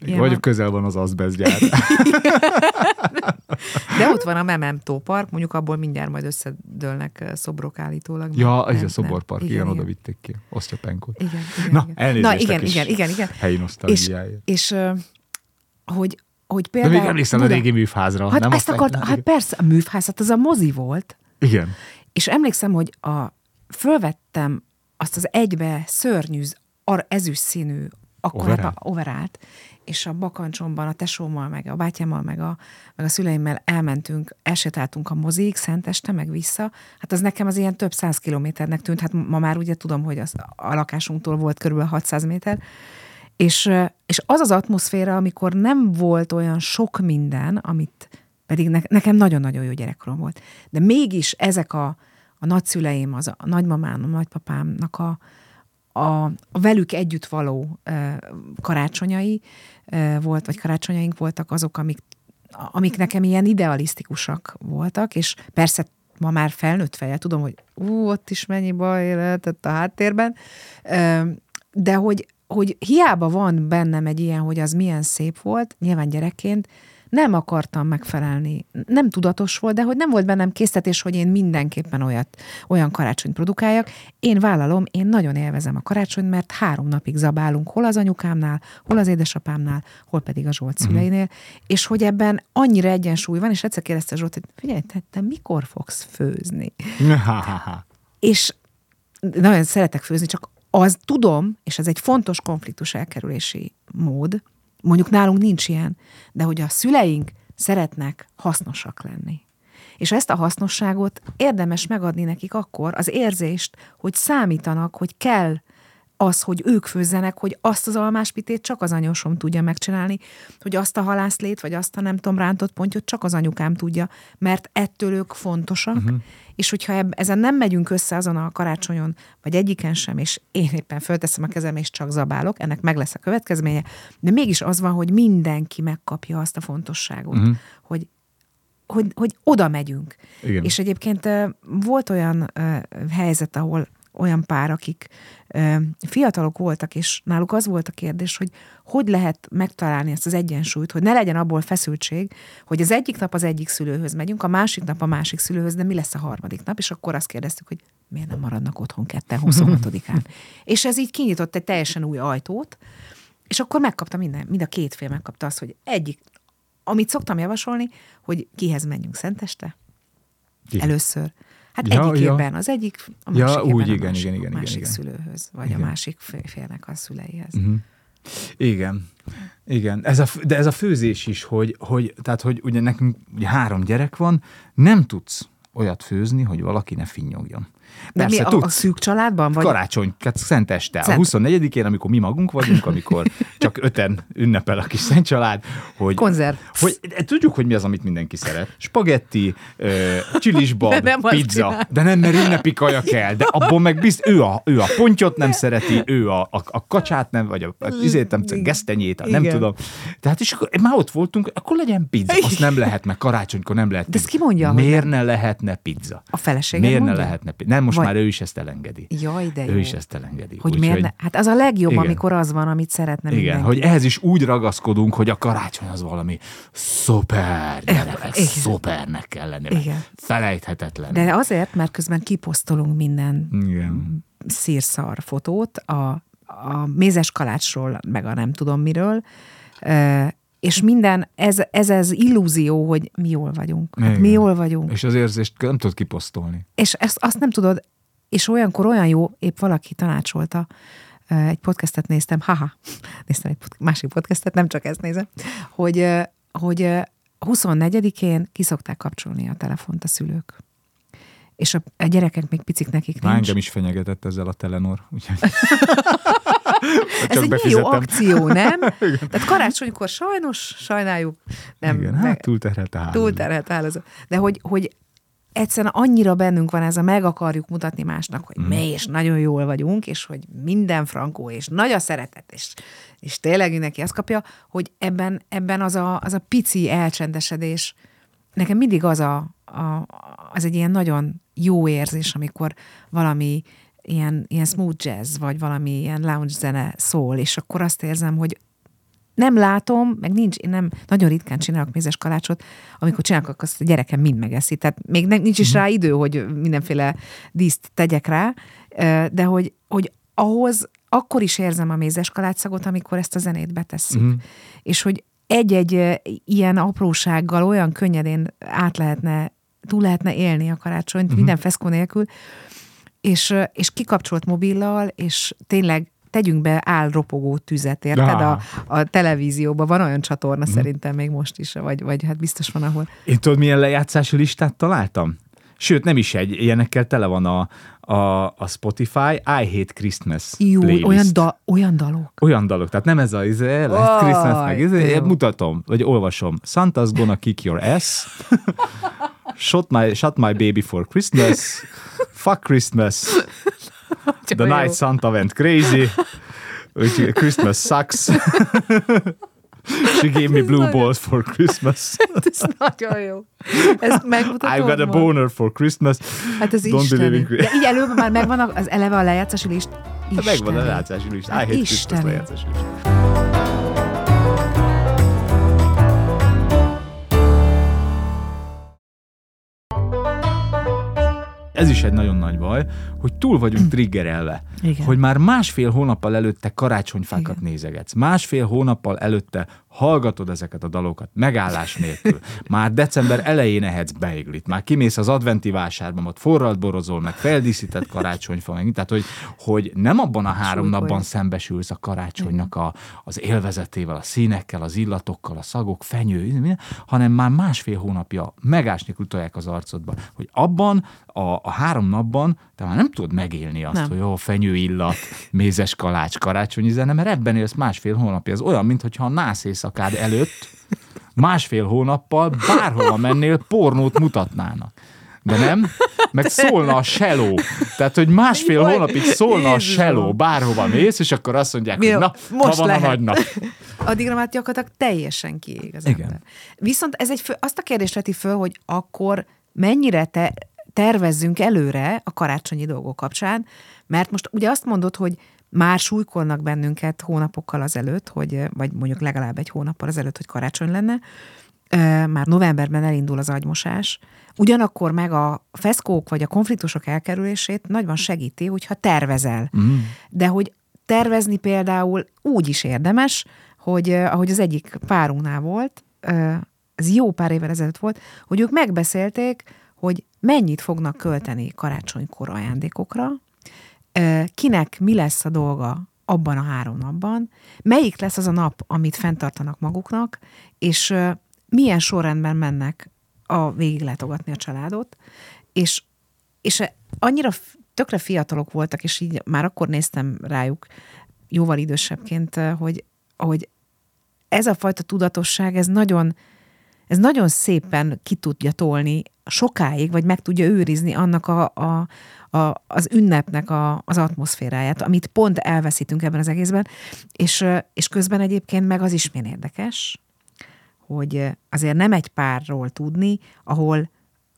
Speaker 3: Igen, vagy közel van az azbesztgyár.
Speaker 5: De ott van a Memento Park, mondjuk abból mindjárt majd összedőlnek szobrok állítólag.
Speaker 3: ja,
Speaker 5: Nem,
Speaker 3: ez a szoborpark, igen, igen, oda vitték ki. Osztyapenkot.
Speaker 5: Igen, igen,
Speaker 3: Na,
Speaker 5: igen.
Speaker 3: elnézést
Speaker 5: Na, igen, igen, igen, igen.
Speaker 3: helyi
Speaker 5: És,
Speaker 3: nosztalgiáért.
Speaker 5: és ö, hogy, hogy
Speaker 3: De
Speaker 5: például...
Speaker 3: még emlékszem a régi műfázra.
Speaker 5: Hát
Speaker 3: nem
Speaker 5: ezt akart, hát persze, a műfház, hát az a mozi volt.
Speaker 3: Igen.
Speaker 5: És emlékszem, hogy a, fölvettem azt az egybe szörnyű, ar, ezüst színű akkor
Speaker 3: Overall?
Speaker 5: hát a overált, és a bakancsomban a tesómmal, meg a bátyámmal, meg a, meg a szüleimmel elmentünk, elsétáltunk a mozik, Szenteste, meg vissza. Hát az nekem az ilyen több száz kilométernek tűnt, hát ma már ugye tudom, hogy az, a lakásunktól volt körülbelül 600 méter, és, és az az atmoszféra, amikor nem volt olyan sok minden, amit pedig ne, nekem nagyon-nagyon jó gyerekkorom volt. De mégis ezek a, a nagyszüleim, az a, a nagymamám, a nagypapámnak a, a, a velük együtt való karácsonyai volt, vagy karácsonyaink voltak azok, amik, amik nekem ilyen idealisztikusak voltak, és persze ma már felnőtt feje, tudom, hogy ú, ott is mennyi baj lehetett a háttérben, de hogy, hogy hiába van bennem egy ilyen, hogy az milyen szép volt, nyilván gyerekként, nem akartam megfelelni. Nem tudatos volt, de hogy nem volt bennem késztetés, hogy én mindenképpen olyat, olyan karácsonyt produkáljak. Én vállalom, én nagyon élvezem a karácsonyt, mert három napig zabálunk, hol az anyukámnál, hol az édesapámnál, hol pedig a Zsolt szüleinél, és hogy ebben annyira egyensúly van, és egyszer kérdezte Zsolt, hogy figyelj, te, te mikor fogsz főzni? és nagyon szeretek főzni, csak az tudom, és ez egy fontos konfliktus elkerülési mód, mondjuk nálunk nincs ilyen, de hogy a szüleink szeretnek hasznosak lenni. És ezt a hasznosságot érdemes megadni nekik akkor, az érzést, hogy számítanak, hogy kell az, hogy ők főzzenek, hogy azt az almáspitét csak az anyósom tudja megcsinálni, hogy azt a halászlét, vagy azt a nem tudom rántott pontyot csak az anyukám tudja, mert ettől ők fontosak, uh-huh. és hogyha eb- ezen nem megyünk össze azon a karácsonyon, vagy egyiken sem, és én éppen fölteszem a kezem, és csak zabálok, ennek meg lesz a következménye, de mégis az van, hogy mindenki megkapja azt a fontosságot, uh-huh. hogy hogy, hogy oda megyünk.
Speaker 3: Igen.
Speaker 5: És egyébként volt olyan helyzet, ahol olyan pár, akik ö, fiatalok voltak, és náluk az volt a kérdés, hogy hogy lehet megtalálni ezt az egyensúlyt, hogy ne legyen abból feszültség, hogy az egyik nap az egyik szülőhöz megyünk, a másik nap a másik szülőhöz, de mi lesz a harmadik nap, és akkor azt kérdeztük, hogy miért nem maradnak otthon ketten 26-án. és ez így kinyitott egy teljesen új ajtót, és akkor megkapta minden, mind a két fél megkapta azt, hogy egyik, amit szoktam javasolni, hogy kihez menjünk szenteste,
Speaker 3: Ki?
Speaker 5: először. Hát
Speaker 3: Ja,
Speaker 5: egyik
Speaker 3: ja.
Speaker 5: az egyik, a
Speaker 3: Ja,
Speaker 5: másik
Speaker 3: úgy,
Speaker 5: évben
Speaker 3: igen,
Speaker 5: a másik,
Speaker 3: igen, igen,
Speaker 5: a másik
Speaker 3: igen,
Speaker 5: szülőhöz, vagy
Speaker 3: Igen.
Speaker 5: a másik fé- félnek a szüleihez.
Speaker 3: Mhm. Igen. Igen, ez a, de ez a főzés is, hogy, hogy, tehát, hogy ugye nekünk ugye három gyerek van, nem tudsz olyat főzni, hogy valaki ne finnyogjon.
Speaker 5: De mi
Speaker 3: Persze,
Speaker 5: a, a
Speaker 3: tudsz.
Speaker 5: szűk családban? Vagy
Speaker 3: Karácsony, szent este. A
Speaker 5: Szent.
Speaker 3: 24-én, amikor mi magunk vagyunk, amikor csak öten ünnepel a kis szent család, hogy,
Speaker 5: Konzerv.
Speaker 3: hogy tudjuk, hogy mi az, amit mindenki szeret. Spagetti, ö, csilisbab,
Speaker 5: De nem
Speaker 3: pizza, de nem, mert ünnepi kaja kell. De abból meg bizt, ő a, ő a pontyot nem szereti, ő a, a, a kacsát nem, vagy a, a izét nem, a gesztenyét, a nem
Speaker 5: Igen.
Speaker 3: tudom. Tehát és akkor már ott voltunk, akkor legyen pizza. Azt nem lehet, mert karácsonykor nem lehet
Speaker 5: De ezt ki mondja,
Speaker 3: Miért ne lehetne pizza?
Speaker 5: A feleséged
Speaker 3: Miért
Speaker 5: mondja?
Speaker 3: ne lehetne pizza? Nem, most
Speaker 5: Vagy-
Speaker 3: már ő is ezt elengedi.
Speaker 5: Jaj, de
Speaker 3: Ő
Speaker 5: jó.
Speaker 3: is ezt elengedi.
Speaker 5: Hogy
Speaker 3: Úgyhogy-
Speaker 5: miért ne? Hát az a legjobb,
Speaker 3: Igen.
Speaker 5: amikor az van, amit szeretne
Speaker 3: Igen,
Speaker 5: mindenki.
Speaker 3: hogy ehhez is úgy ragaszkodunk, hogy a karácsony az valami szuper, gyerekek,
Speaker 5: Igen.
Speaker 3: szupernek kell lenni.
Speaker 5: Igen.
Speaker 3: Felejthetetlen.
Speaker 5: De azért, mert közben kiposztolunk minden
Speaker 3: Igen.
Speaker 5: szírszar fotót a, a mézes kalácsról, meg a nem tudom miről, és minden, ez, ez az illúzió, hogy mi jól vagyunk. Hát mi jól vagyunk.
Speaker 3: És az érzést nem tudod kiposztolni.
Speaker 5: És ezt, azt nem tudod, és olyankor olyan jó, épp valaki tanácsolta, egy podcastet néztem, haha, néztem egy pod- másik podcastet, nem csak ezt nézem, hogy, hogy ö, 24-én kiszokták kapcsolni a telefont a szülők. És a, a gyerekek még picik nekik
Speaker 3: Már
Speaker 5: nincs.
Speaker 3: engem is fenyegetett ezzel a Telenor. Úgyhogy
Speaker 5: Ez egy milyen jó akció, nem? Tehát karácsonykor sajnos, sajnáljuk, nem,
Speaker 3: Igen, hát túlterhelt a hálózat.
Speaker 5: túlterhelt hálózat. De hogy, hogy egyszerűen annyira bennünk van ez a meg akarjuk mutatni másnak, hogy
Speaker 3: Mhm.
Speaker 5: mi és nagyon jól vagyunk, és hogy minden frankó, és nagy a szeretet, és, és tényleg mindenki azt kapja, hogy ebben, ebben az, a, az a pici elcsendesedés, nekem mindig az a, a, az egy ilyen nagyon jó érzés, amikor valami ilyen, ilyen smooth jazz, vagy valami ilyen lounge zene szól, és akkor azt érzem, hogy nem látom, meg nincs, én nem, nagyon ritkán csinálok mézes kalácsot, amikor csinálok, azt a gyerekem mind megeszi. Tehát még nem, nincs is rá idő, hogy mindenféle díszt tegyek rá, de hogy, hogy ahhoz akkor is érzem a mézes kalácszagot, amikor ezt a zenét betesszük.
Speaker 3: Mhm.
Speaker 5: És hogy egy-egy ilyen aprósággal olyan könnyedén át lehetne, túl lehetne élni a karácsonyt, minden feszkó nélkül, és, és kikapcsolt mobillal, és tényleg tegyünk be állropogó tüzet, érted? A, a televízióban van olyan csatorna szerintem még most is, vagy, vagy hát biztos van, ahol.
Speaker 3: Én tudod, milyen lejátszási listát találtam? Sőt, nem is egy, ilyenekkel tele van a, a, a Spotify I Hate Christmas
Speaker 5: Jó,
Speaker 3: playlist.
Speaker 5: olyan, da, olyan dalok.
Speaker 3: Olyan dalok, tehát nem ez a izé, Last Christmas, meg izé, mutatom, vagy olvasom. Santa's gonna kick your ass. Shot my, shot my baby for Christmas. Fuck Christmas. The night Santa went crazy. Úgyhogy Christmas sucks. She gave me blue balls for Christmas.
Speaker 5: Ez nagyon jó. Ezt megmutatom.
Speaker 3: I got a boner for Christmas.
Speaker 5: Hát ez
Speaker 3: Don't believe
Speaker 5: isteni.
Speaker 3: in
Speaker 5: De így előbb már megvan az eleve a lejátszási list.
Speaker 3: Hát Megvan a
Speaker 5: Isteni.
Speaker 3: lejátszási list. I hate Christmas
Speaker 5: Isteni.
Speaker 3: lejátszási list. Ez is egy nagyon nagy baj, hogy túl vagyunk triggerelve.
Speaker 5: Igen.
Speaker 3: Hogy már másfél hónappal előtte karácsonyfákat
Speaker 5: Igen.
Speaker 3: nézegetsz. Másfél hónappal előtte hallgatod ezeket a dalokat, megállás nélkül. Már december elején ehetsz beiglit, már kimész az adventi vásárba, ott forralt borozol, meg feldíszített karácsonyfa, meg, tehát hogy, hogy nem abban a három
Speaker 5: Súlykolja.
Speaker 3: napban szembesülsz a karácsonynak a, az élvezetével, a színekkel, az illatokkal, a szagok, fenyő, minden, hanem már másfél hónapja megás nélkül tolják az arcodba, hogy abban a, a három napban te már nem tudod megélni azt,
Speaker 5: Nem.
Speaker 3: hogy jó, fenyő illat, mézes kalács, karácsonyi zene, mert ebben élsz másfél hónapja. Ez olyan, mintha a nász éjszakád előtt másfél hónappal bárhova mennél, pornót mutatnának. De nem, meg szólna a seló. Tehát, hogy másfél
Speaker 5: Jaj,
Speaker 3: hónapig szólna a
Speaker 5: Jézusom.
Speaker 3: seló, bárhova mész, és akkor azt mondják,
Speaker 5: Mi
Speaker 3: hogy
Speaker 5: a-
Speaker 3: na,
Speaker 5: most
Speaker 3: van
Speaker 5: lehet.
Speaker 3: a nagy nap.
Speaker 5: Addigra már gyakorlatilag teljesen kiég az
Speaker 3: Igen.
Speaker 5: ember. Viszont ez egy fő, azt a kérdést veti föl, hogy akkor mennyire te tervezzünk előre a karácsonyi dolgok kapcsán, mert most ugye azt mondod, hogy már súlykolnak bennünket hónapokkal azelőtt, hogy, vagy mondjuk legalább egy hónappal azelőtt, hogy karácsony lenne, már novemberben elindul az agymosás, ugyanakkor meg a feszkók vagy a konfliktusok elkerülését nagyban segíti, hogyha tervezel. Mm. De hogy tervezni például úgy is érdemes, hogy ahogy az egyik párunknál volt, ez jó pár évvel ezelőtt volt, hogy ők megbeszélték, hogy mennyit fognak költeni karácsonykor ajándékokra, kinek mi lesz a dolga abban a három napban, melyik lesz az a nap, amit fenntartanak maguknak, és milyen sorrendben mennek a végiglátogatni a családot, és, és annyira tökre fiatalok voltak, és így már akkor néztem rájuk jóval idősebbként, hogy, hogy ez a fajta tudatosság, ez nagyon, ez nagyon szépen ki tudja tolni sokáig, vagy meg tudja őrizni annak a, a, a, az ünnepnek a, az atmoszféráját, amit pont elveszítünk ebben az egészben, és, és közben egyébként meg az is milyen érdekes, hogy azért nem egy párról tudni, ahol,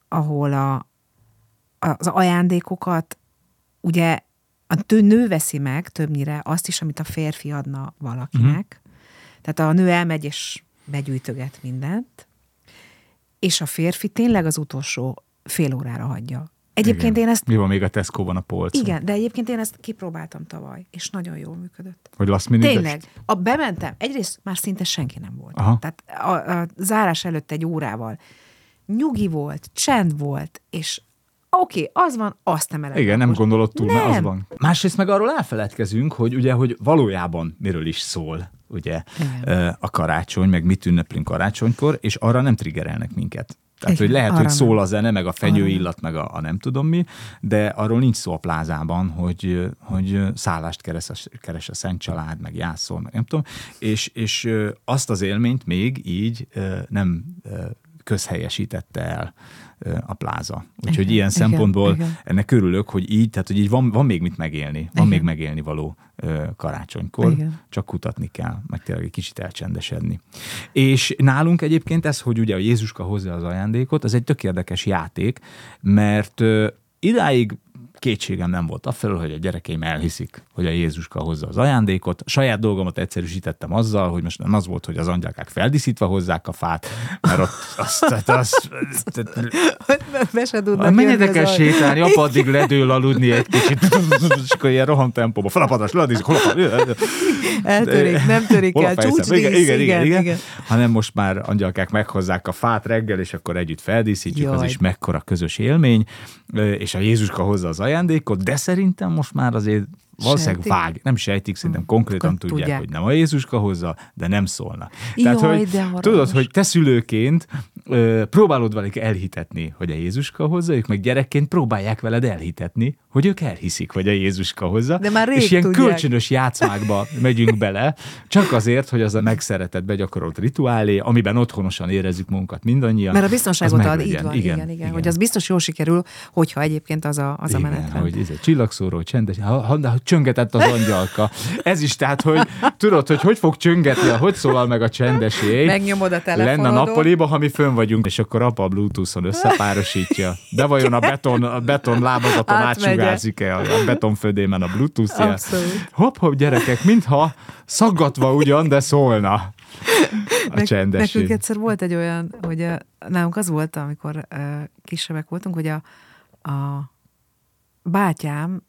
Speaker 5: ahol a, az ajándékokat ugye a nő veszi meg többnyire azt is, amit a férfi adna valakinek. Uh-huh. Tehát a nő elmegy és begyűjtöget mindent, és a férfi tényleg az utolsó fél órára hagyja. Egyébként
Speaker 3: igen.
Speaker 5: én ezt...
Speaker 3: Mi van még a Tesco-ban a polcon?
Speaker 5: Igen, de egyébként én ezt kipróbáltam tavaly, és nagyon jól működött.
Speaker 3: Hogy last minute
Speaker 5: Tényleg. A bementem, egyrészt már szinte senki nem volt.
Speaker 3: Aha.
Speaker 5: Tehát a, a zárás előtt egy órával nyugi volt, csend volt, és oké, okay, az van, azt nem
Speaker 3: Igen, nem gondolod túl, nem. mert az van. Másrészt meg arról elfeledkezünk, hogy ugye, hogy valójában miről is szól ugye Igen. a karácsony, meg mit ünneplünk karácsonykor, és arra nem triggerelnek minket. Tehát, Igen, hogy lehet, hogy szól a zene, meg a fenyőillat, meg a, a nem tudom mi, de arról nincs szó a plázában, hogy, hogy szállást keres a, keres a Szent Család, meg jászol, meg nem tudom, és, és azt az élményt még így nem közhelyesítette el a pláza. Úgyhogy igen, ilyen szempontból igen. ennek örülök, hogy így, tehát hogy így van, van még mit megélni, van igen. még megélni való karácsonykor, igen. csak kutatni kell, meg tényleg egy kicsit elcsendesedni. És nálunk egyébként ez, hogy ugye a Jézuska hozza az ajándékot, az egy tök érdekes játék, mert idáig kétségem nem volt afelől, hogy a gyerekeim elhiszik, hogy a Jézuska hozza az ajándékot. Saját dolgomat egyszerűsítettem azzal, hogy most nem az volt, hogy az angyalkák feldíszítve hozzák a fát, mert ott azt, tehát az,
Speaker 5: tehát,
Speaker 3: menjetek el sétálni, apa addig ledől aludni egy kicsit, és akkor ilyen roham tempóba, falapadas, ladízik, hol
Speaker 5: Eltörik, nem törik el, csúcsdísz,
Speaker 3: igen, igen, igen, igen, igen, hanem most már angyalkák meghozzák a fát reggel, és akkor együtt feldíszítjük, Jaj. az is mekkora közös élmény, és a Jézuska hozza az ajándékot, de szerintem most már azért valószínűleg sejtik. vág, nem sejtik, szerintem konkrétan tudják, tudják, hogy nem a Jézuska hozza, de nem szólnak. Tehát, Jaj, hogy de tudod, hogy te szülőként ö, próbálod velük elhitetni, hogy a Jézuska hozza, ők meg gyerekként próbálják veled elhitetni, hogy ők elhiszik, hogy a Jézuska hozza.
Speaker 5: De már
Speaker 3: és ilyen
Speaker 5: tudják.
Speaker 3: kölcsönös játszmákba megyünk bele, csak azért, hogy az a megszeretett, begyakorolt rituálé, amiben otthonosan érezzük magunkat mindannyian.
Speaker 5: Mert a biztonságot ad, így van, igen, igen, igen, igen, hogy az biztos jól sikerül, hogyha egyébként az a, az
Speaker 3: igen,
Speaker 5: a menetrend.
Speaker 3: hogy ez egy csillagszóró, csendes, ha, ha, ha csöngetett az angyalka. Ez is tehát, hogy tudod, hogy hogy fog csöngetni, hogy szólal meg a csendes jéj.
Speaker 5: Megnyomod a telefonodon.
Speaker 3: Lenne a nappaliba, ha mi fönn vagyunk, és akkor apa a Bluetooth-on összepárosítja. De vajon a beton, a beton lábazaton átsugárzik-e a, a betonfödémen a Bluetooth-ja? Hopp-hopp, gyerekek, mintha szaggatva ugyan, de szólna a csendes
Speaker 5: Nekünk egyszer volt egy olyan, hogy a, nálunk az volt, amikor uh, kisebbek voltunk, hogy a, a bátyám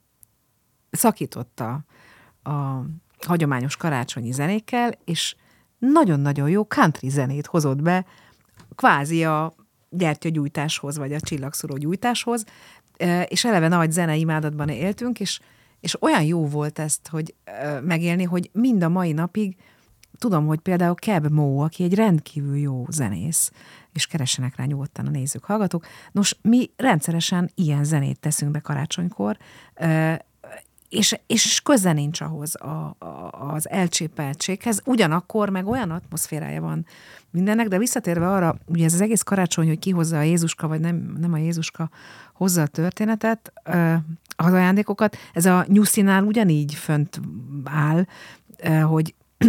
Speaker 5: szakította a hagyományos karácsonyi zenékkel, és nagyon-nagyon jó country zenét hozott be, kvázi a gyertyagyújtáshoz, vagy a csillagszoró gyújtáshoz, és eleve nagy zenei imádatban éltünk, és, és olyan jó volt ezt, hogy megélni, hogy mind a mai napig tudom, hogy például Keb Mo, aki egy rendkívül jó zenész, és keressenek rá nyugodtan a nézők, hallgatók. Nos, mi rendszeresen ilyen zenét teszünk be karácsonykor, és, és köze nincs ahhoz a, a, az elcsépeltséghez, ugyanakkor meg olyan atmoszférája van mindennek, de visszatérve arra, ugye ez az egész karácsony, hogy ki hozza a Jézuska, vagy nem, nem a Jézuska hozza a történetet, az ajándékokat, ez a nyuszinál ugyanígy fönt áll, hogy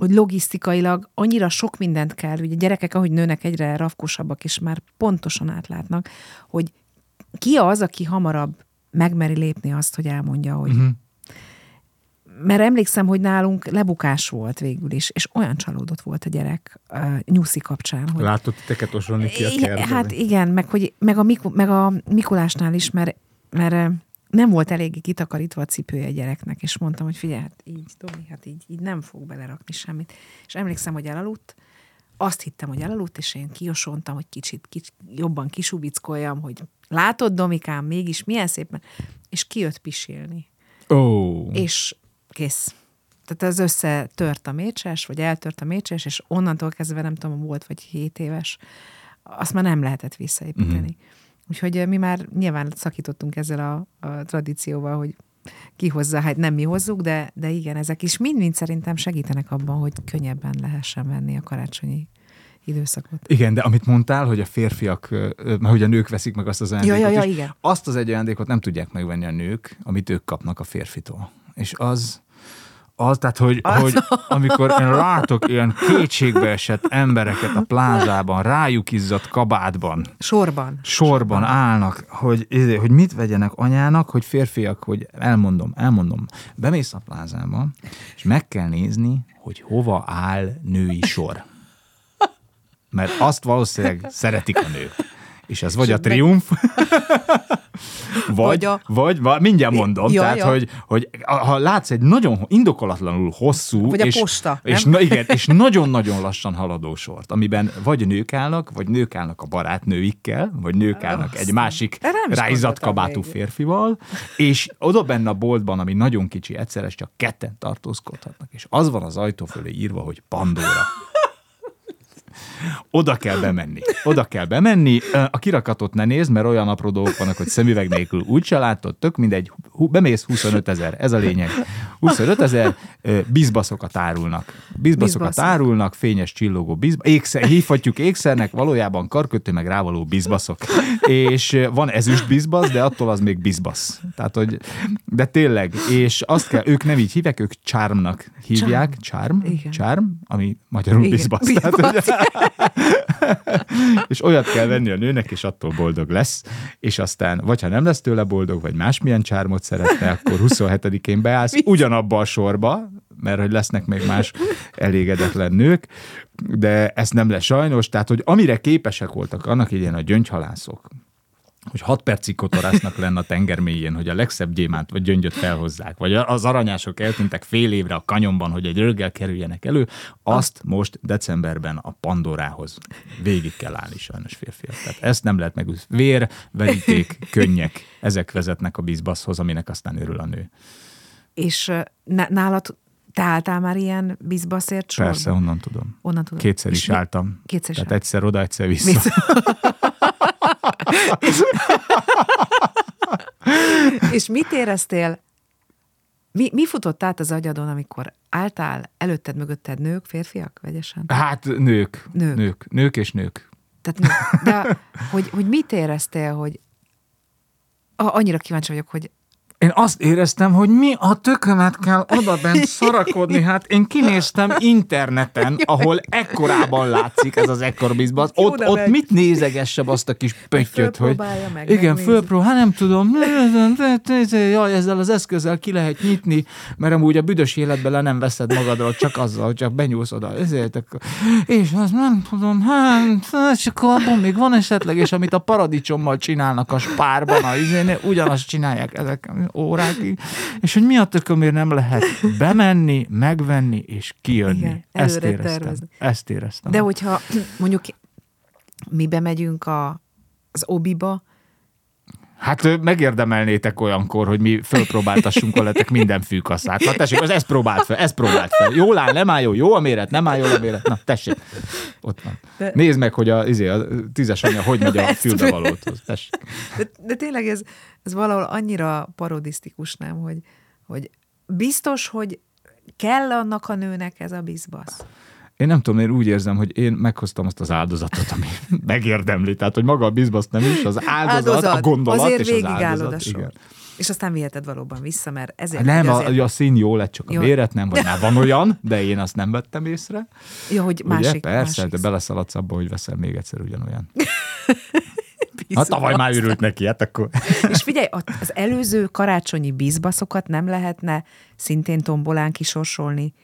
Speaker 5: hogy logisztikailag annyira sok mindent kell, ugye gyerekek, ahogy nőnek egyre rafkosabbak, és már pontosan átlátnak, hogy ki az, aki hamarabb megmeri lépni azt, hogy elmondja, hogy uh-huh. mert emlékszem, hogy nálunk lebukás volt végül is, és olyan csalódott volt a gyerek uh, nyuszi kapcsán, hogy
Speaker 3: Látod titeket osolni ki a
Speaker 5: igen,
Speaker 3: kertbe?
Speaker 5: hát igen, meg, hogy, meg, a, Miku, meg a Mikulásnál is, mert, mert nem volt eléggé kitakarítva a cipője a gyereknek, és mondtam, hogy figyelj, hát így, Tomi, hát így, így nem fog belerakni semmit. És emlékszem, hogy elaludt, azt hittem, hogy elaludt, és én kiosontam, hogy kicsit, kicsit jobban kisubickoljam, hogy látod, Domikám, mégis milyen szépen, és kijött pisilni.
Speaker 3: Ó,
Speaker 5: És kész. Tehát az összetört a mécses, vagy eltört a mécses, és onnantól kezdve nem tudom, volt vagy 7 éves, azt már nem lehetett visszaépíteni. Uh-huh. Úgyhogy mi már nyilván szakítottunk ezzel a, a tradícióval, hogy ki hozza, hát nem mi hozzuk, de, de igen, ezek is mind-mind szerintem segítenek abban, hogy könnyebben lehessen venni a karácsonyi időszakot.
Speaker 3: Igen, de amit mondtál, hogy a férfiak, mert hogy a nők veszik meg azt az ajándékot
Speaker 5: ja, ja,
Speaker 3: is,
Speaker 5: igen.
Speaker 3: azt az egy ajándékot nem tudják megvenni a nők, amit ők kapnak a férfitól. És az, az, tehát, hogy, hogy amikor én látok ilyen kétségbeesett embereket a plázában, rájuk izzadt kabátban,
Speaker 5: Sorban.
Speaker 3: sorban állnak, hogy, izé, hogy mit vegyenek anyának, hogy férfiak, hogy elmondom, elmondom, bemész a plázába, és meg kell nézni, hogy hova áll női sor. Mert azt valószínűleg szeretik a nők. És ez vagy a triumf, vagy,
Speaker 5: Vagy a-
Speaker 3: vagy, mindjárt mondom,
Speaker 5: Ja,
Speaker 3: tehát,
Speaker 5: ja.
Speaker 3: Hogy, hogy ha látsz egy nagyon indokolatlanul hosszú,
Speaker 5: Vagy a
Speaker 3: és,
Speaker 5: posta,
Speaker 3: és, na, igen, és nagyon-nagyon lassan haladó sort, amiben vagy nők állnak, vagy nők állnak a barátnőikkel, vagy nők állnak egy másik
Speaker 5: gondoltam
Speaker 3: kabátú férfival, és oda benne a boltban, ami nagyon kicsi, egyszerre csak ketten tartózkodhatnak, és az van az ajtó fölé írva, hogy Pandora. Oda kell bemenni. Oda kell bemenni. A kirakatot ne nézd, mert olyan apró dolgok vannak, hogy szemüveg nélkül úgy se látod, tök mindegy. Bemész 25 ezer, ez a lényeg. 25 ezer bizbaszokat árulnak. Bizbaszokat
Speaker 5: Bizbaszok.
Speaker 3: árulnak, fényes csillogó bizbaszok. Ékszer, hívhatjuk ékszernek, valójában karkötő meg rávaló bizbaszok. És van ezüst bizbasz, de attól az még bizbasz. Tehát, hogy, de tényleg, és azt kell, ők nem így hívják, ők charmnak hívják.
Speaker 5: Igen.
Speaker 3: Charm, ami magyarul
Speaker 5: Igen,
Speaker 3: bizbasz. Tehát, hogy, és olyat kell venni a nőnek, és attól boldog lesz, és aztán, vagy ha nem lesz tőle boldog, vagy másmilyen csármot szeretne, akkor 27-én beállsz ugyanabba a sorba, mert hogy lesznek még más elégedetlen nők, de ez nem lesz sajnos, tehát, hogy amire képesek voltak annak idején a gyöngyhalászok, hogy hat percig kotorásznak lenne a tenger mélyén, hogy a legszebb gyémánt vagy gyöngyöt felhozzák, vagy az aranyások eltűntek fél évre a kanyonban, hogy egy röggel kerüljenek elő, azt most decemberben a Pandorához végig kell állni sajnos férfiak. Tehát ezt nem lehet megúszni. Vér, veríték, könnyek, ezek vezetnek a bizbaszhoz, aminek aztán örül a nő.
Speaker 5: És nálad te álltál már ilyen bizbaszért sorba?
Speaker 3: Persze, onnan tudom.
Speaker 5: Onnan tudom.
Speaker 3: Kétszer
Speaker 5: És
Speaker 3: is
Speaker 5: mi-
Speaker 3: álltam.
Speaker 5: Kétszer is
Speaker 3: Tehát
Speaker 5: álltál.
Speaker 3: egyszer oda, egyszer vissza.
Speaker 5: Vissza. És mit éreztél, mi, mi futott át az agyadon, amikor álltál, előtted, mögötted nők, férfiak, vegyesen?
Speaker 3: Hát nők,
Speaker 5: Nők.
Speaker 3: nők, nők és nők.
Speaker 5: Tehát, nők. de hogy, hogy mit éreztél, hogy annyira kíváncsi vagyok, hogy
Speaker 3: Én azt éreztem, hogy mi a tökömet kell oda bent szarakodni. Hát én kinéztem interneten, ahol ekkorában látszik ez az ekkor bizbasz.
Speaker 5: Jó,
Speaker 3: Ott, ott
Speaker 5: meg.
Speaker 3: mit nézegessem azt a kis pöttyöt, hogy...
Speaker 5: Meg,
Speaker 3: Igen, fölpró, hát nem tudom, jaj, ezzel az eszközzel ki lehet nyitni, mert amúgy a büdös életben le nem veszed magadról, csak azzal, hogy csak benyúlsz oda. Ezért, akkor- és az nem tudom, hát, és akkor abban még van esetleg, és amit a paradicsommal csinálnak a spárban, a izénél, ugyanazt csinálják ezek órákig, és hogy mi a tökömért nem lehet bemenni, megvenni és kijönni.
Speaker 5: Igen,
Speaker 3: Ezt éreztem.
Speaker 5: tervezni.
Speaker 3: Ezt éreztem.
Speaker 5: de hogyha mondjuk mi bemegyünk a, az obiba,
Speaker 3: Hát megérdemelnétek olyankor, hogy mi fölpróbáltassunk veletek minden fűkaszát. Na tessék, az ezt próbált fel, ezt próbált fel. Jól áll, nem áll jó, jó a méret, nem áll jól a méret. Na, tessék. Ott van. Nézd meg, hogy a, izé, a tízes anya hogy megy a fülbevalóthoz.
Speaker 5: De, de tényleg ez, ez valahol annyira parodisztikus, nem, hogy, hogy biztos, hogy kell annak a nőnek ez a bizbasz.
Speaker 3: Én nem tudom, én úgy érzem, hogy én meghoztam azt az áldozatot, ami megérdemli. Tehát, hogy maga a bizbasz nem is, az áldozat, a gondolat
Speaker 5: azért
Speaker 3: és az áldozat.
Speaker 5: a sor.
Speaker 3: Igen.
Speaker 5: És aztán viheted valóban vissza, mert ezért...
Speaker 3: Nem,
Speaker 5: hogy
Speaker 3: a,
Speaker 5: azért,
Speaker 3: a szín jó lett, csak a
Speaker 5: Jó.
Speaker 3: méret nem, vagy már van olyan, de én azt nem vettem észre.
Speaker 5: ja, hogy másik,
Speaker 3: Ugye? Persze,
Speaker 5: másik
Speaker 3: de beleszaladsz abba, hogy veszel még egyszer ugyanolyan. Ha tavaly már örült neki, hát akkor...
Speaker 5: És figyelj, az előző karácsonyi bízbaszokat nem lehetne szintén tombolán kisorsolni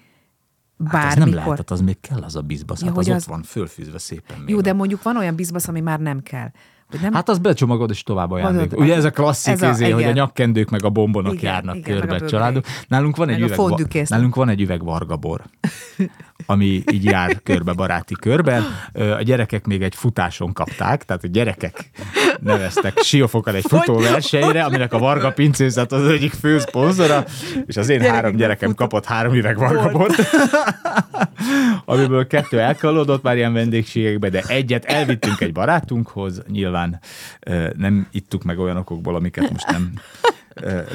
Speaker 3: Hát az
Speaker 5: bármikor?
Speaker 3: nem lehet, hát az még kell az a bizbasz.
Speaker 5: Ja,
Speaker 3: Hát
Speaker 5: hogy
Speaker 3: az, ott
Speaker 5: az-
Speaker 3: van fölfűzve szépen.
Speaker 5: Jó, de mondjuk van olyan bizbasz, ami már nem kell. Nem...
Speaker 3: Hát az becsomagod és tovább ajándék. Ugye ez a klasszik,
Speaker 5: ez a-
Speaker 3: izé, hogy a nyakkendők meg a bombonok
Speaker 5: Igen,
Speaker 3: járnak
Speaker 5: igen,
Speaker 3: körbe
Speaker 5: a
Speaker 3: családok. Nálunk van egy üveg, nálunk van egy üveg vargabor, ami így jár körbe, baráti körben. A gyerekek még egy futáson kapták, tehát a gyerekek neveztek siófokkal egy futóversenyre, aminek a Varga pincészet az egyik fő szponzora, és az én három gyerekem kapott három üveg vargabort, amiből kettő elkalódott már ilyen vendégségekbe, de egyet elvittünk egy barátunkhoz, nyilván nem ittuk meg olyan okokból, amiket most nem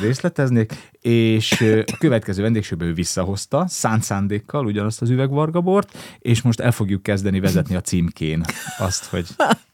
Speaker 3: részleteznék, és a következő vendégségbe ő visszahozta, szánt szándékkal ugyanazt az üvegvargabort, és most el fogjuk kezdeni vezetni a címkén azt, hogy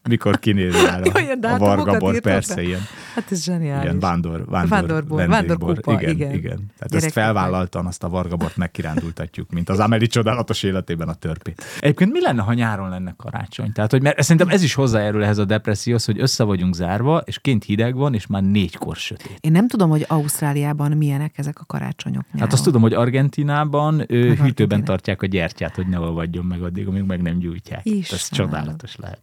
Speaker 3: mikor kinéz
Speaker 5: Jó,
Speaker 3: a,
Speaker 5: ilyen
Speaker 3: a
Speaker 5: dátumokat
Speaker 3: vargabor, persze,
Speaker 5: be.
Speaker 3: ilyen.
Speaker 5: Hát ez zseniális.
Speaker 3: Igen, vándor, vándor,
Speaker 5: Vándorból,
Speaker 3: vendégbor.
Speaker 5: vándorkupa,
Speaker 3: igen,
Speaker 5: igen.
Speaker 3: igen. Tehát
Speaker 5: Gyerekek
Speaker 3: ezt felvállaltan, azt a vargabort megkirándultatjuk, mint az Ameli csodálatos életében a törpét. Egyébként mi lenne, ha nyáron lenne karácsony? Tehát, hogy mert szerintem ez is hozzájárul ehhez a depresszióhoz, hogy össze vagyunk zárva, és kint hideg van, és már négykor sötét.
Speaker 5: Én nem tudom, hogy Ausztráliában milyenek ezek a karácsonyok nyáron.
Speaker 3: Hát azt tudom, hogy Argentinában ő, hűtőben
Speaker 5: Argentinában.
Speaker 3: tartják a gyertyát, hogy ne olvadjon meg addig, amíg meg nem gyújtják. Ez
Speaker 5: Istenem.
Speaker 3: csodálatos lehet.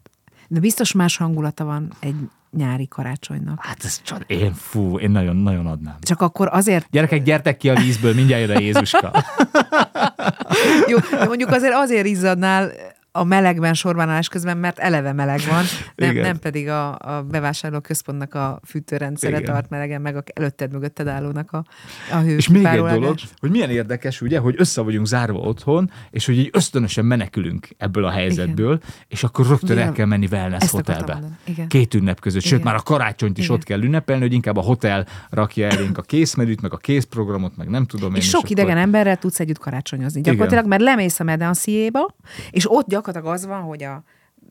Speaker 5: De biztos más hangulata van egy nyári karácsonynak.
Speaker 3: Hát ez csod... Én fú, én nagyon-nagyon adnám.
Speaker 5: Csak akkor azért,
Speaker 3: Gyerekek, gyertek ki a vízből, mindjárt jön a Jézuska.
Speaker 5: jó, de mondjuk azért azért izzadnál a melegben sorbanállás közben, mert eleve meleg van, nem,
Speaker 3: Igen.
Speaker 5: nem pedig a, a bevásárlóközpontnak a fűtőrendszere
Speaker 3: Igen.
Speaker 5: tart melegen, meg a előtted mögötted állónak a, a hő.
Speaker 3: És még egy dolog, hogy milyen érdekes, ugye, hogy össze vagyunk zárva otthon, és hogy így ösztönösen menekülünk ebből a helyzetből, Igen. és akkor rögtön
Speaker 5: Ugye,
Speaker 3: el kell menni wellness
Speaker 5: ezt
Speaker 3: hotelbe.
Speaker 5: Igen.
Speaker 3: Két ünnep között, sőt,
Speaker 5: Igen.
Speaker 3: már a karácsonyt is
Speaker 5: Igen.
Speaker 3: ott kell ünnepelni, hogy inkább a hotel rakja elénk a készmenüt, meg a készprogramot, meg nem tudom én.
Speaker 5: És sok
Speaker 3: akkor-
Speaker 5: idegen emberrel tudsz együtt karácsonyozni. Gyakorlatilag, mert lemész a medanciéba, és ott gyakorlatilag az van, hogy a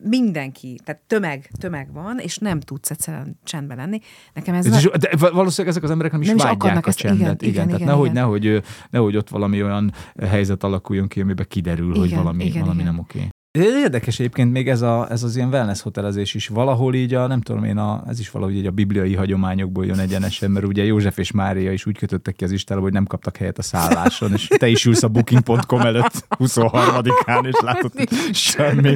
Speaker 5: mindenki, tehát tömeg, tömeg van, és nem tudsz egyszerűen csendben lenni. Nekem ez,
Speaker 3: Ez
Speaker 5: na-
Speaker 3: is, de val- valószínűleg ezek az emberek nem is
Speaker 5: Nem is
Speaker 3: vágyják
Speaker 5: akarnak
Speaker 3: a
Speaker 5: ezt-
Speaker 3: csendet.
Speaker 5: igen,
Speaker 3: Igen,
Speaker 5: igen,
Speaker 3: tehát
Speaker 5: igen,
Speaker 3: nehogy,
Speaker 5: igen.
Speaker 3: Nehogy, nehogy ott valami olyan helyzet alakuljon ki, amiben kiderül, hogy
Speaker 5: Igen,
Speaker 3: valami,
Speaker 5: igen,
Speaker 3: valami
Speaker 5: igen.
Speaker 3: nem oké. Érdekes egyébként még ez, a, ez az ilyen wellness hotelezés is. Valahol így a, nem tudom én, a, ez is valahogy így a bibliai hagyományokból jön egyenesen, mert ugye József és Mária is úgy kötöttek ki az Istára, hogy nem kaptak helyet a szálláson, és te is ülsz a booking.com előtt 23-án, és látod, semmi.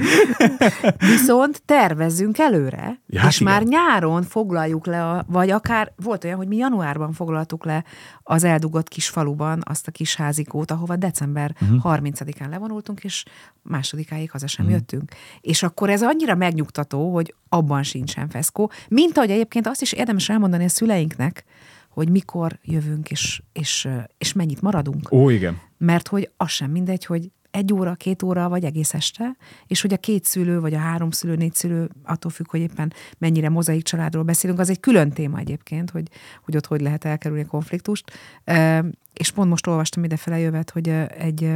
Speaker 5: Viszont tervezzünk előre,
Speaker 3: Ja, hát
Speaker 5: és már
Speaker 3: igen.
Speaker 5: nyáron foglaljuk le, a, vagy akár volt olyan, hogy mi januárban foglaltuk le az eldugott kis faluban azt a kis házikót, ahova december
Speaker 3: Mhm.
Speaker 5: uh-huh. 30-án levonultunk, és másodikáig haza sem uh-huh. jöttünk. És akkor ez annyira megnyugtató, hogy abban sincsen feszkó, mint ahogy egyébként azt is érdemes elmondani a szüleinknek, hogy mikor jövünk, és, és, és mennyit maradunk
Speaker 3: Ó, igen.
Speaker 5: mert hogy az sem mindegy, hogy egy óra, két óra, vagy egész este, és hogy a két szülő, vagy a három szülő, négy szülő, attól függ, hogy éppen mennyire mozaik családról beszélünk, az egy külön téma egyébként, hogy, hogy ott hogy lehet elkerülni a konfliktust. És pont most olvastam idefele jövet, hogy egy,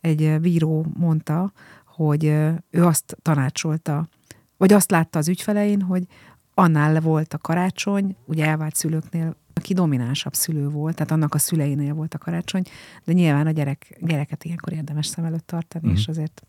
Speaker 5: egy bíró mondta, hogy ő azt tanácsolta, vagy azt látta az ügyfelein, hogy annál volt a karácsony, ugye elvált szülőknél, aki dominánsabb szülő volt, tehát annak a szüleinél volt a karácsony, de nyilván a gyerek, gyereket ilyenkor érdemes szem előtt tartani, mm. és azért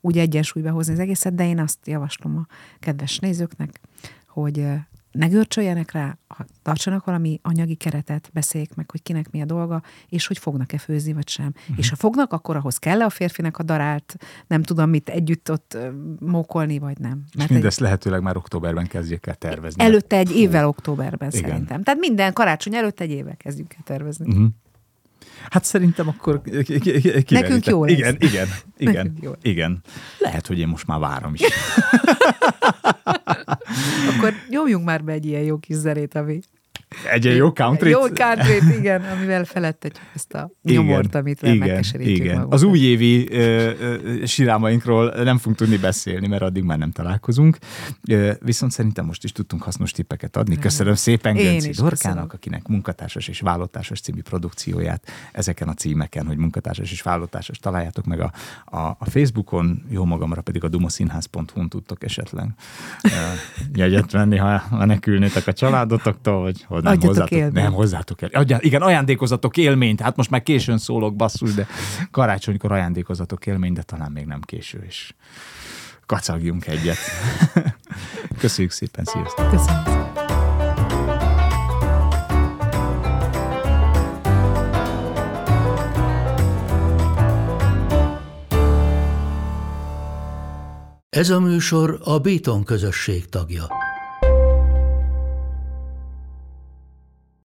Speaker 5: úgy egyensúlyba hozni az egészet, de én azt javaslom a kedves nézőknek, hogy ö, ne görcsöljenek rá, ha tartsanak valami anyagi keretet, beszéljék meg, hogy kinek mi a dolga, és hogy fognak-e főzni, vagy sem. Uh-huh. És ha fognak, akkor ahhoz kell a férfinek a darált, nem tudom mit együtt ott mókolni, vagy nem.
Speaker 3: És
Speaker 5: egy-
Speaker 3: mindezt lehetőleg már októberben kezdjék el tervezni.
Speaker 5: Előtte egy évvel októberben
Speaker 3: Igen.
Speaker 5: szerintem. Tehát minden karácsony előtt egy évvel kezdjük el tervezni.
Speaker 3: Uh-huh. Hát szerintem akkor ki- ki- ki- ki-
Speaker 5: Nekünk jó lesz.
Speaker 3: Igen, igen, igen, igen. Lehet, hogy én most már várom is.
Speaker 5: Akkor nyomjunk már be egy ilyen jó kis zerét, ami...
Speaker 3: Egy jó country
Speaker 5: Jó country igen, amivel felettetjük ezt a nyomort, amit igen, megkeserítjük
Speaker 3: igen.
Speaker 5: magunkat.
Speaker 3: Az újévi ö, ö, sirámainkról nem fogunk tudni beszélni, mert addig már nem találkozunk. Ö, viszont szerintem most is tudtunk hasznos tippeket adni. Köszönöm szépen Gönci Dorkának, akinek munkatársas és vállótársas című produkcióját ezeken a címeken, hogy munkatársas és vállótársas találjátok meg a, a, a Facebookon, jó magamra pedig a dumaszínház.hu-n tudtok esetleg jegyet venni, ha menekülnétek a családotoktól, vagy például nem hozzátok,
Speaker 5: élmény.
Speaker 3: nem hozzátok el. Adja, igen, ajándékozatok élményt, hát most már későn szólok, basszus, de karácsonykor ajándékozatok élményt, de talán még nem késő, és kacagjunk egyet. Köszönjük szépen, sziasztok!
Speaker 5: Köszönjük.
Speaker 1: Ez a műsor a Béton közösség tagja.